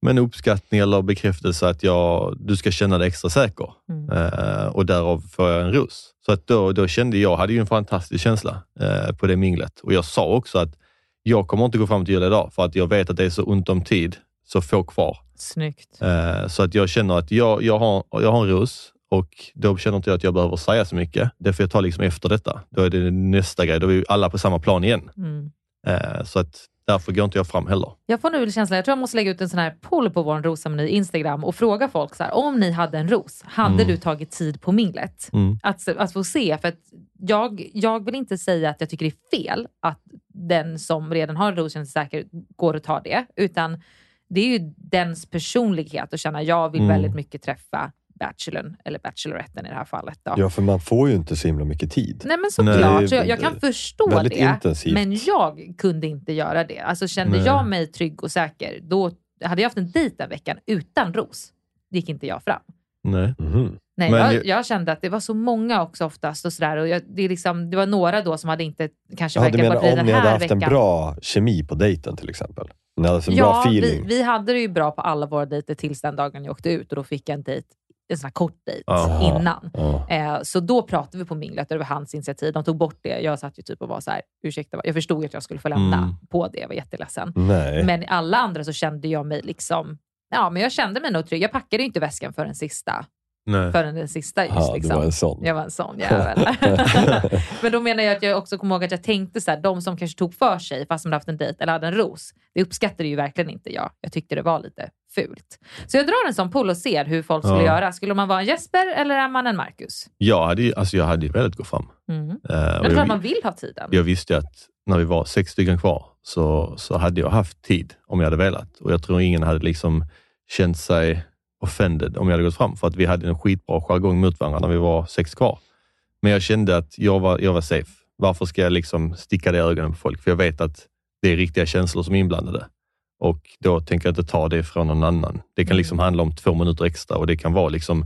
men uppskattning eller bekräftelse att jag, du ska känna dig extra säker. Mm. Eh, och därav får jag en ros. Så att då, då kände jag, hade ju en fantastisk känsla eh, på det minglet. Och jag sa också att jag kommer inte gå fram till Julia idag för att jag vet att det är så ont om tid, så få kvar. Snyggt. Eh, så att jag känner att jag, jag, har, jag har en ros och då känner inte jag att jag behöver säga så mycket. Det får jag ta liksom efter detta. Då är det nästa grej. Då är vi alla på samma plan igen. Mm. Eh, så att därför går inte jag fram heller. Jag får nu känslan, jag tror jag måste lägga ut en sån här poll på vår rosameny Instagram och fråga folk så här, om ni hade en ros, hade Mm. du tagit tid på minglet? Mm. Att, att få se, för att jag, jag vill inte säga att jag tycker det är fel att den som redan har en ros känner sig säker går och tar det, utan det är ju dens personlighet att känna jag vill Mm. väldigt mycket träffa bachelorn, eller bacheloretten i det här fallet. Då. Ja, för man får ju inte så himla mycket tid. Nej men såklart, Nej, så jag, jag kan förstå det. intensivt. Men jag kunde inte göra det. Alltså kände Nej. jag mig trygg och säker, då hade jag haft en dejt den veckan utan ros. gick inte jag fram. Nej. Mhm. Nej, Men jag, jag kände att det var så många också oftast och sådär. Och jag, det, är liksom, det var några då som hade inte kanske Ja, du verkar varit menar vid om den ni hade här haft veckan. en bra kemi på dejten till exempel? Ni hade en ja, bra vi, feeling? vi hade det ju bra på alla våra dejter tills den dagen jag åkte ut och då fick jag en dejt, en sån här kort dejt Aha. innan. Ja. Eh, så då pratade vi på minglet det var hans initiativ. De tog bort det. Jag satt ju typ och var så här, ursäkta, jag förstod att jag skulle få lämna Mm. på det. Jag var jätteledsen. Nej. Men i alla andra så kände jag mig liksom, ja men jag kände mig nog trygg. Jag packade ju inte väskan för den sista. Nej. Förrän den sista just Ja, liksom. du var en sån. Jag var en sån jävel. men då menar jag att jag också kommer ihåg att jag tänkte så här, de som kanske tog för sig fast de hade haft en dejt eller hade en ros, det uppskattade ju verkligen inte jag. Jag tyckte det var lite fult. Så jag drar en sån poll och ser hur folk skulle Ja. göra. Skulle man vara en Jesper eller är man en Marcus? Jag hade ju alltså jag hade ju velat gå fram. Mm. Eh, Jag tror att man vill ha tiden. jag visste ju att när vi var sex stycken kvar så, så hade jag haft tid om jag hade velat. Och jag tror ingen hade liksom känt sig offended om jag hade gått fram. För att vi hade en skitbra jargong mot varandra när vi var sex kvar. Men jag kände att jag var, jag var safe. Varför ska jag liksom sticka det i ögonen på folk? För jag vet att det är riktiga känslor som är inblandade. Och då tänker jag inte ta det från någon annan. Det kan liksom handla om två minuter extra och det kan vara liksom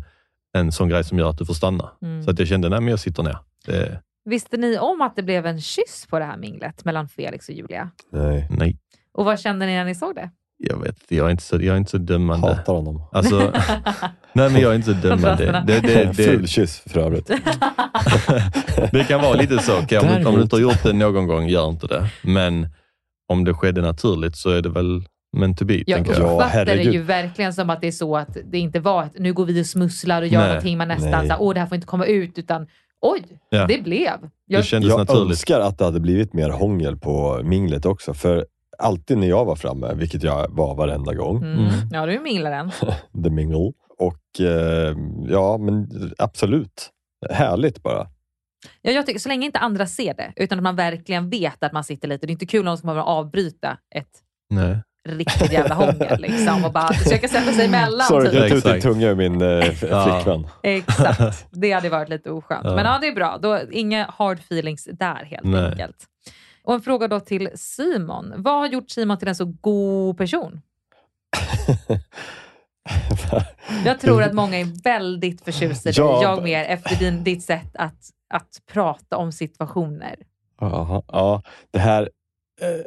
en sån grej som gör att du får stanna. Mm. Så att jag kände, nej men jag sitter ner. Det, Visste ni om att det blev en kyss på det här minglet mellan Felix och Julia? Nej. nej, Och vad kände ni när ni såg det? Jag vet jag är inte så, jag är inte så dömande. Hatar honom. Alltså, nej men jag är inte så dömande. Det, det, det, kyss för övrigt. det kan vara lite så. Om, du- om du inte har gjort det någon gång, gör inte det. Men om det skedde naturligt så är det väl meant to be, Jag jag. Ja, uppfattar det ju verkligen som att det är så att det inte var att nu går vi och smusslar och gör Nej, någonting man nästan såhär, åh det här får inte komma ut, utan oj, Ja. det blev. Det Jag, kändes Jag naturligt. önskar att det hade blivit mer hångel på minglet också. För alltid när jag var framme, vilket jag var varenda gång, mm. Ja, du är minglaren. the mingle. Och eh, ja, men absolut. Härligt bara. Ja, jag tycker, så länge inte andra ser det, utan att man verkligen vet att man sitter lite. Det är inte kul om någon ska behöva avbryta ett Nej. riktigt jävla hångel liksom, och bara försöka sätta sig emellan. Sorry, typ. jag tog ut tunga ur min eh, flickvän. Exakt. Det hade varit lite oskönt. Ja. Men ja, det är bra. Då, inga hard feelings där helt Nej. enkelt. Och en fråga då till Simon. Vad har gjort Simon till en så god person? Jag tror att många är väldigt förtjusta i dig, Ja. jag mer, efter din, ditt sätt att, att prata om situationer. Ja, det här eh,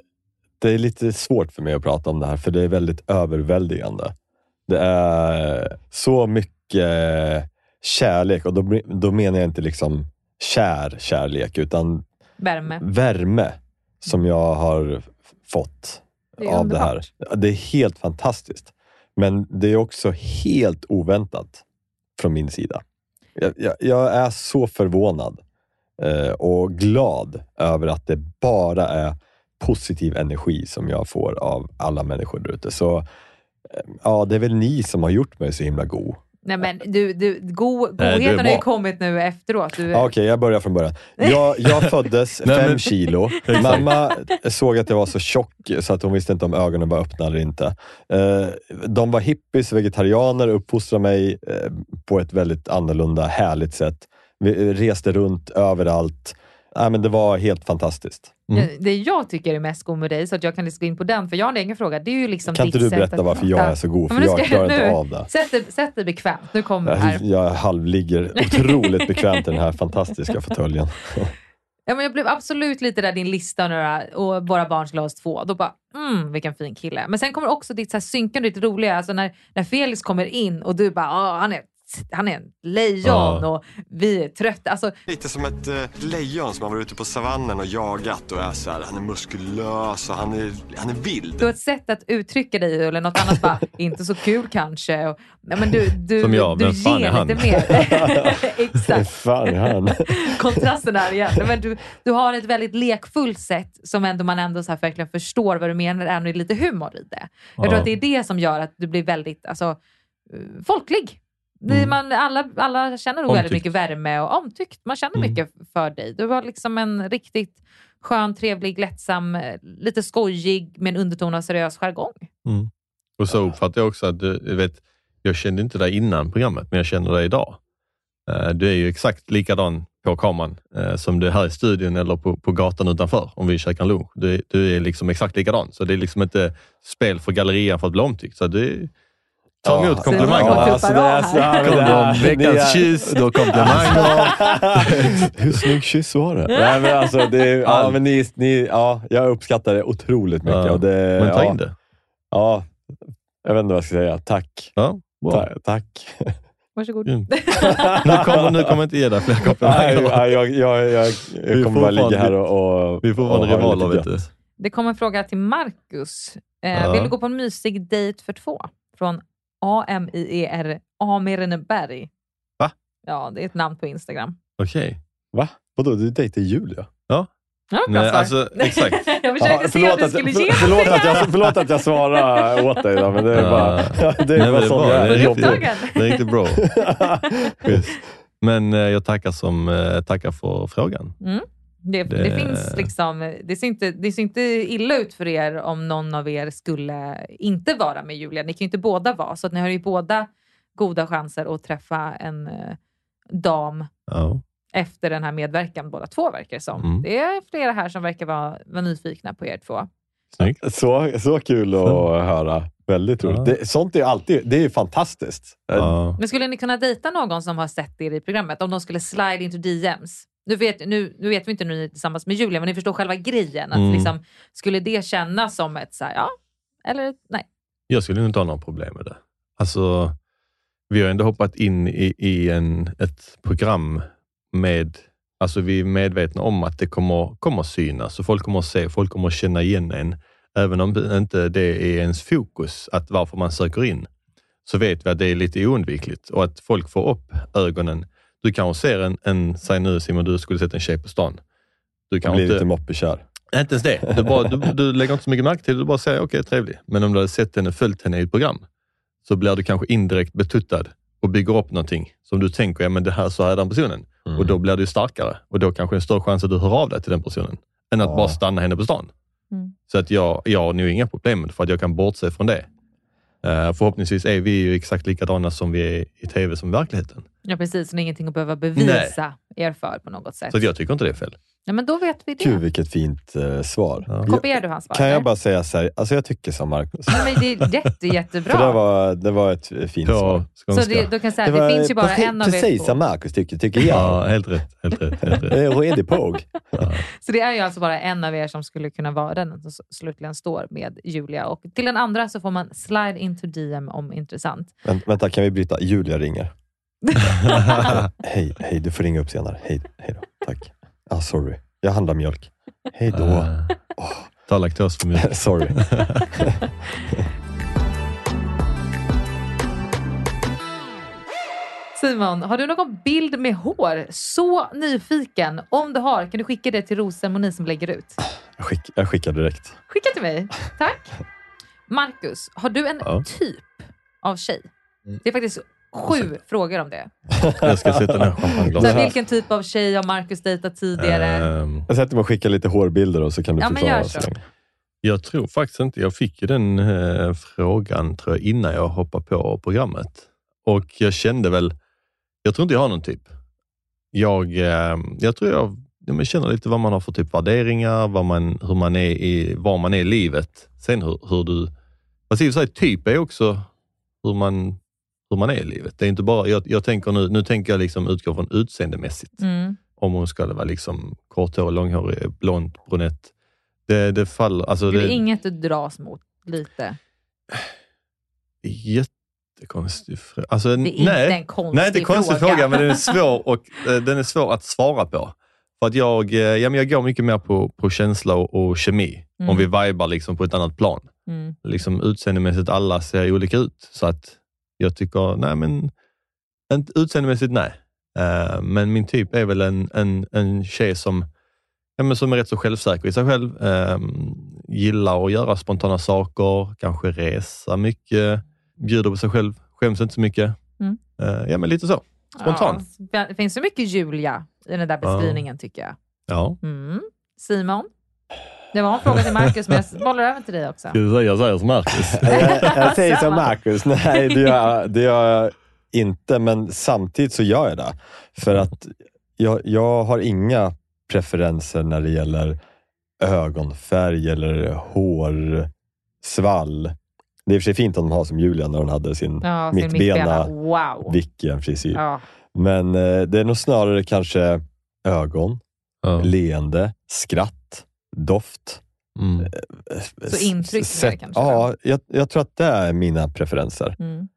det är lite svårt för mig att prata om det här, för det är väldigt överväldigande. Det är så mycket kärlek och då, då menar jag inte liksom kär kärlek, utan Värme. värme som jag har fått Det av det här. Det är helt fantastiskt. Men det är också helt oväntat från min sida. Jag, jag, jag är så förvånad eh, och glad över att det bara är positiv energi som jag får av alla människor där ute. Så eh, ja, det är väl ni som har gjort mig så himla god. Nej men du, du, go, du är godheten har ju kommit nu efteråt. Du, Okej, jag börjar från början. Jag, jag föddes Nej, fem men- kilo. Mamma såg att jag var så tjock så att hon visste inte om ögonen var öppna eller inte. Eh, De var hippies, vegetarianer, uppfostrade mig eh, på ett väldigt annorlunda, härligt sätt. Vi reste runt överallt. Nej, men det var helt fantastiskt. Mm. Det- Det jag tycker är mest god med dig, så att jag kan liksom gå in på den, för jag har en egen fråga. Det är ju liksom Kan inte du berätta att varför jag är så god? Ja, För nu jag klarar inte nu- av det. Sätt dig, sätt dig bekvämt, nu kommer det här. Jag halvligger otroligt bekvämt i den här fantastiska fåtöljen. Ja, men jag blev absolut lite där din lista några, och våra barn skulle ha oss två. Då bara, mm, vilken fin kille. Men sen kommer också ditt så här synkande, ditt roliga, alltså när, när Felix kommer in och du bara, ah, han är han är en lejon Ja. och vi är trötta. Alltså, Lite som ett eh, lejon som har varit ute på savannen och jagat och är så här, han är muskulös och han är, han är vild. du har ett sätt att uttrycka dig eller något annat bara, inte så kul kanske. Och, nej, men du, du, Som jag, du vem fan ger är han? lite mer. Exakt. fan är han? kontrasten här igen. Men du, du har ett väldigt lekfullt sätt som ändå man ändå så här verkligen förstår vad du menar, även är lite humor i det. Jag tror att det är det som gör att du blir väldigt alltså, eh, folklig. Mm. man, alla, alla känner nog väldigt mycket värme och omtyckt. Man känner Mm. mycket för dig. Du var liksom en riktigt skön, trevlig, lättsam, eh, lite skojig med en underton av seriös jargong. Mm. Och så uppfattar jag också att du, du vet, jag kände inte dig innan programmet, men jag känner dig idag. Eh, Du är ju exakt likadan på kameran eh, som du är här i studion eller på, på gatan utanför om vi käkar lunch. Du, du är liksom exakt likadan, så det är liksom inte spel för gallerian för att bli omtyckt. Så du, ta emot Ja, komplimanger. Simon, Ja, alltså, det är så här, Kom är- veckans kyss, då komplimanger. Hur snygg kyss var det? Nej, men alltså, det är, ja, men ni, ni, ja, jag uppskattar det otroligt mycket. Ja, Och det, Men ta ja, in det. Ja, jag vet inte vad jag ska säga. Tack. Ja, bra. Ta, tack. Varsågod. Mm. Nu kommer, nu kommer jag inte ge dig fler komplimanger. nej, jag, jag, jag, Vi jag kommer bara får ligga här och, och Vi får vara rivaler, lite vet du. Det kommer en fråga till Marcus. Eh, Ja. Vill du gå på en mysig dejt för två? Från A-M-I-E-R Amirenberg. Va? Ja, det är ett namn på Instagram. Okej. Va? Vadå, du dejtar Julia? Ja, bra Nej, alltså, exakt. jag försökte se om du att, skulle för, ge förlåt, att jag, förlåt att jag svarar åt dig, då, men det är Ja. bara, det är Nej, bara det är sån bra. jag Det är riktigt. Det är riktigt bra. Men eh, jag tackar, som, eh, tackar för frågan. Mm. Det, det... Det- finns liksom, det, ser inte, det ser inte illa ut för er om någon av er skulle inte vara med Julia. Ni kan ju inte båda vara, så att ni har ju båda goda chanser att träffa en eh, dam Ja. efter den här medverkan, båda två verkar det som. Mm. Det är flera här som verkar vara, vara nyfikna på er två. Snyggt. Så, så kul att höra. Väldigt roligt. Ja. Det, sånt är alltid det är fantastiskt. Ja. Men skulle ni kunna dejta någon som har sett er i programmet? Om de skulle slide into DMs? Nu vet, nu, nu vet vi inte nu ni är tillsammans med Julia, men ni förstår själva grejen. Att Mm. liksom, skulle det kännas som ett så här, ja, eller nej? Jag skulle inte ha några problem med det. Alltså, vi har ändå hoppat in i, i en, ett program med... Alltså vi är medvetna om att det kommer, kommer synas och folk kommer att se, folk kommer att känna igen en. Även om det inte det är ens fokus, att varför man söker in, så vet vi att det är lite oundvikligt och att folk får upp ögonen. Du kanske ser en, en säg nu Simon, du skulle sett en tjej på stan. Du kan blir inte, lite moppekär. inte ens det. Du, bara, du, du lägger inte så mycket märke till det, du bara säger okej, trevlig. Men om du hade sett henne, följt henne i ett program, så blir du kanske indirekt betuttad och bygger upp någonting som du tänker, ja men det här, så här är den personen. Mm. Och då blir du starkare och då kanske en större chans att du hör av dig till den personen, än att Ja. bara stanna henne på stan. Mm. Så att jag, jag har nog inga problem för att jag kan bortse från det. Eh, förhoppningsvis är vi ju exakt likadana som vi är i tv som i verkligheten. Ja precis, så det är ingenting att behöva bevisa er för på något sätt. Så jag tycker inte det är fel. Nej, men då vet vi det. Gud vilket fint eh, svar. Ja. Kopierar du hans svar? Kan jag bara säga så här, alltså jag tycker som Marcus. Nej, men det är jätte, jättebra. För det var, det var ett fint svar. På så skånska. det, då kan säga, Det, det, var finns ju bara precis, en av er precis som Marcus tycker, tycker jag. Ja, helt rätt. Helt rätt, helt rätt. Det är redig påg. Så det är ju alltså bara en av er som skulle kunna vara den som slutligen står med Julia. Och till den andra så får man slide into DM om intressant. Vänt, vänta, kan vi bryta? Julia ringer. hej, hej, du får ringa upp senare. Hej, hej då. Tack. Ah, sorry, jag handlar mjölk. Hej då. Eh, Ta laktos för mycket. sorry. Simon, har du någon bild med hår? Så nyfiken. Om du har, kan du skicka det till Rosemoni som lägger ut? Jag, skick, jag skickar direkt. Skicka till mig. Tack. Marcus, har du en Ja. typ av tjej? Det är faktiskt sju frågor om det. Jag ska sätta ner Så champagneglaset. vilken typ av tjej har Marcus dejtat tidigare? Ehm, Jag sätter mig och skickar lite hårbilder och så kan du Ja, men förklara. gör så. Jag tror faktiskt inte, jag fick ju den eh, frågan tror jag, innan jag hoppade på programmet. Och jag kände väl, jag tror inte jag har någon typ. Jag, eh, jag tror jag, ja, men känner lite vad man har för typ värderingar, vad man, hur man är i, var man är i livet. Sen hur, hur du, fast i och för sig typ är också hur man, hur man är i livet. Det är inte bara, jag, jag tänker nu, nu tänker jag liksom utgå från utseendemässigt. Mm. Om hon skulle vara liksom korthårig, långhårig, blond, brunett. Det, det faller, alltså Det är det, inget du dras mot lite. jätte, Jättekonstig fråga. Alltså, Det är inte nej, en konstig nej, inte en konstig fråga. fråga, men den är svår, och, eh, den är svår att svara på. För att jag, eh, ja, men jag går mycket mer på, på känsla och, och kemi. Mm. Om vi vibar liksom på ett annat plan. Mm. Liksom utseendemässigt, alla ser olika ut. Så att jag tycker, nej men, utseendemässigt nej. Eh, men min typ är väl en, en, en tjej som, ja, men som är rätt så självsäker i sig själv. Eh, gillar att göra spontana saker, kanske resa mycket, bjuder på sig själv, skäms inte så mycket. Mm. Eh, ja, men lite så. Spontan. Ja, det finns så mycket Julia i den där beskrivningen tycker jag. Ja. Mm. Simon? Det var en fråga till Marcus, men jag bollar över till dig också. Ska du säga, jag säger som Marcus. jag, jag säger som. Marcus. Nej, det gör, jag- det gör jag inte, men samtidigt så gör jag det. För att jag, jag har inga preferenser när det gäller ögonfärg eller hårsvall. Det är i och för sig fint om de har som Julia när hon hade sin Ja, sin mittbena Wow. Vicken-frisyr. Ja. Men eh, det är nog snarare kanske ögon, Ja. leende, skratt, doft. Mm. Så intryck sätt- kanske, Ja, jag, jag tror att det är mina preferenser. Mm.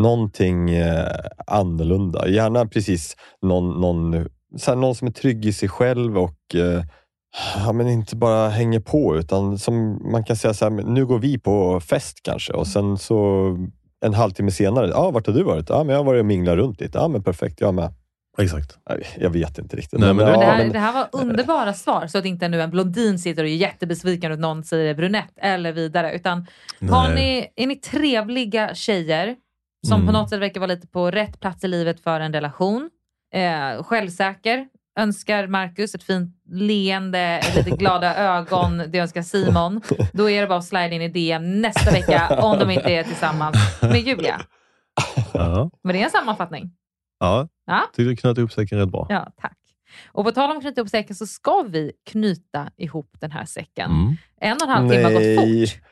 Någonting eh, annorlunda. Gärna precis någon, någon, så här, någon som är trygg i sig själv och eh, ja, men inte bara hänger på utan som man kan säga så här, nu går vi på fest kanske och sen så en halvtimme senare, ja, vart har du varit? Ja, men jag har varit och minglat runt lite. Ja, men perfekt, jag med. Exakt. Jag vet inte riktigt. Nej, men det- Men det, ja, här, men- det här var underbara svar, så att inte nu en blondin sitter och är jättebesviken och någon säger brunett eller vidare. Utan har ni, är ni trevliga tjejer som Mm. på något sätt verkar vara lite på rätt plats i livet för en relation? Eh, självsäker, önskar Marcus ett fint leende, lite glada ögon, det önskar Simon. Då är det bara att slide in i DM nästa vecka om de inte är tillsammans med Julia. Men det är en sammanfattning. Ja. Ja. tyckte du knöt ihop säcken rätt bra. Ja, tack. Och på tal om att knyta ihop säcken så ska vi knyta ihop den här säcken. Mm. En och en halv timme har gått fort.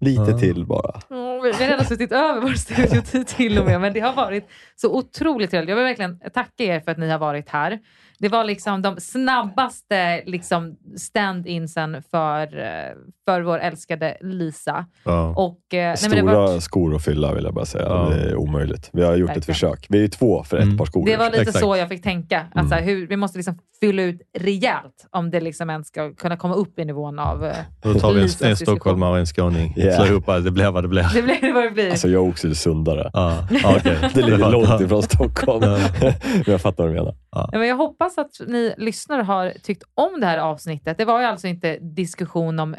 lite till bara. Mm, Vi vi har redan suttit över vår studiotid till och med, men det har varit så otroligt trevligt. Jag vill verkligen tacka er för att ni har varit här. Det var liksom de snabbaste liksom stand-insen för, eh, för vår älskade Lisa. Ja. Och, eh, nej, men det, Stora var, skor att fylla vill jag bara säga. Ja. Det är omöjligt. Vi har gjort Verkligen. ett försök. Vi är två för ett Mm. par skor. det var lite Exakt. så jag fick tänka. Att Mm. hur, vi måste liksom fylla ut rejält om det liksom ens ska kunna komma upp i nivån av... eh, Då tar vi en, en stockholmare och en skåning. Yeah. Slår ihop det blir vad det blir. Det blir vad det blir. Alltså jag är också sundare. Ja, okej. Det ligger långt ifrån Stockholm. Men jag fattar vad du menar. Ja, men jag hoppas att ni lyssnare har tyckt om det här avsnittet. Det var ju alltså inte diskussion om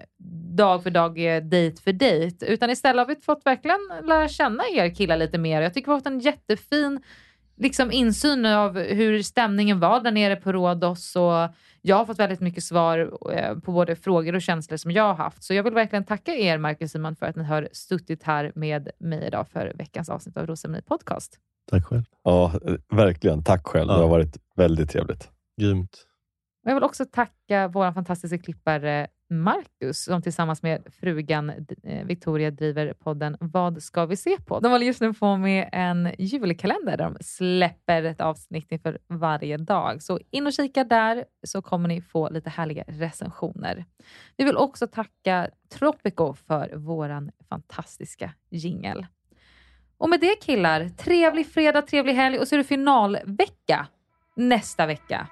dag för dag, eh, dejt för dejt, utan istället har vi fått verkligen lära känna er killar lite mer. Jag tycker vi har fått en jättefin liksom, insyn av hur stämningen var där nere på Rhodos och jag har fått väldigt mycket svar eh, på både frågor och känslor som jag har haft. Så jag vill verkligen tacka er, Marcus och Simon, för att ni har suttit här med mig idag för veckans avsnitt av Rosceremoni Podcast. Tack själv. Ja, eh, verkligen. Tack själv. Ja. Det har varit väldigt trevligt. Grymt. Och jag vill också tacka vår fantastiska klippare Marcus som tillsammans med frugan eh, Victoria driver podden Vad ska vi se på? De håller just nu på med en julkalender där de släpper ett avsnitt inför varje dag. Så in och kika där så kommer ni få lite härliga recensioner. Vi vill också tacka Tropico för våran fantastiska jingel. Och med det killar, trevlig fredag, trevlig helg och så är det finalvecka nästa vecka.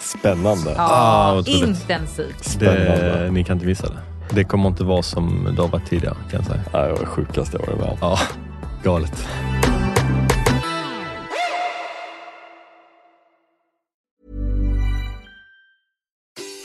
Spännande. Ja, Ah, intensivt. Spännande. Det, ni kan inte missa det. Det kommer inte vara som det har varit tidigare kan jag säga. Ja, det var det sjukaste jag varit med om. Ja, galet.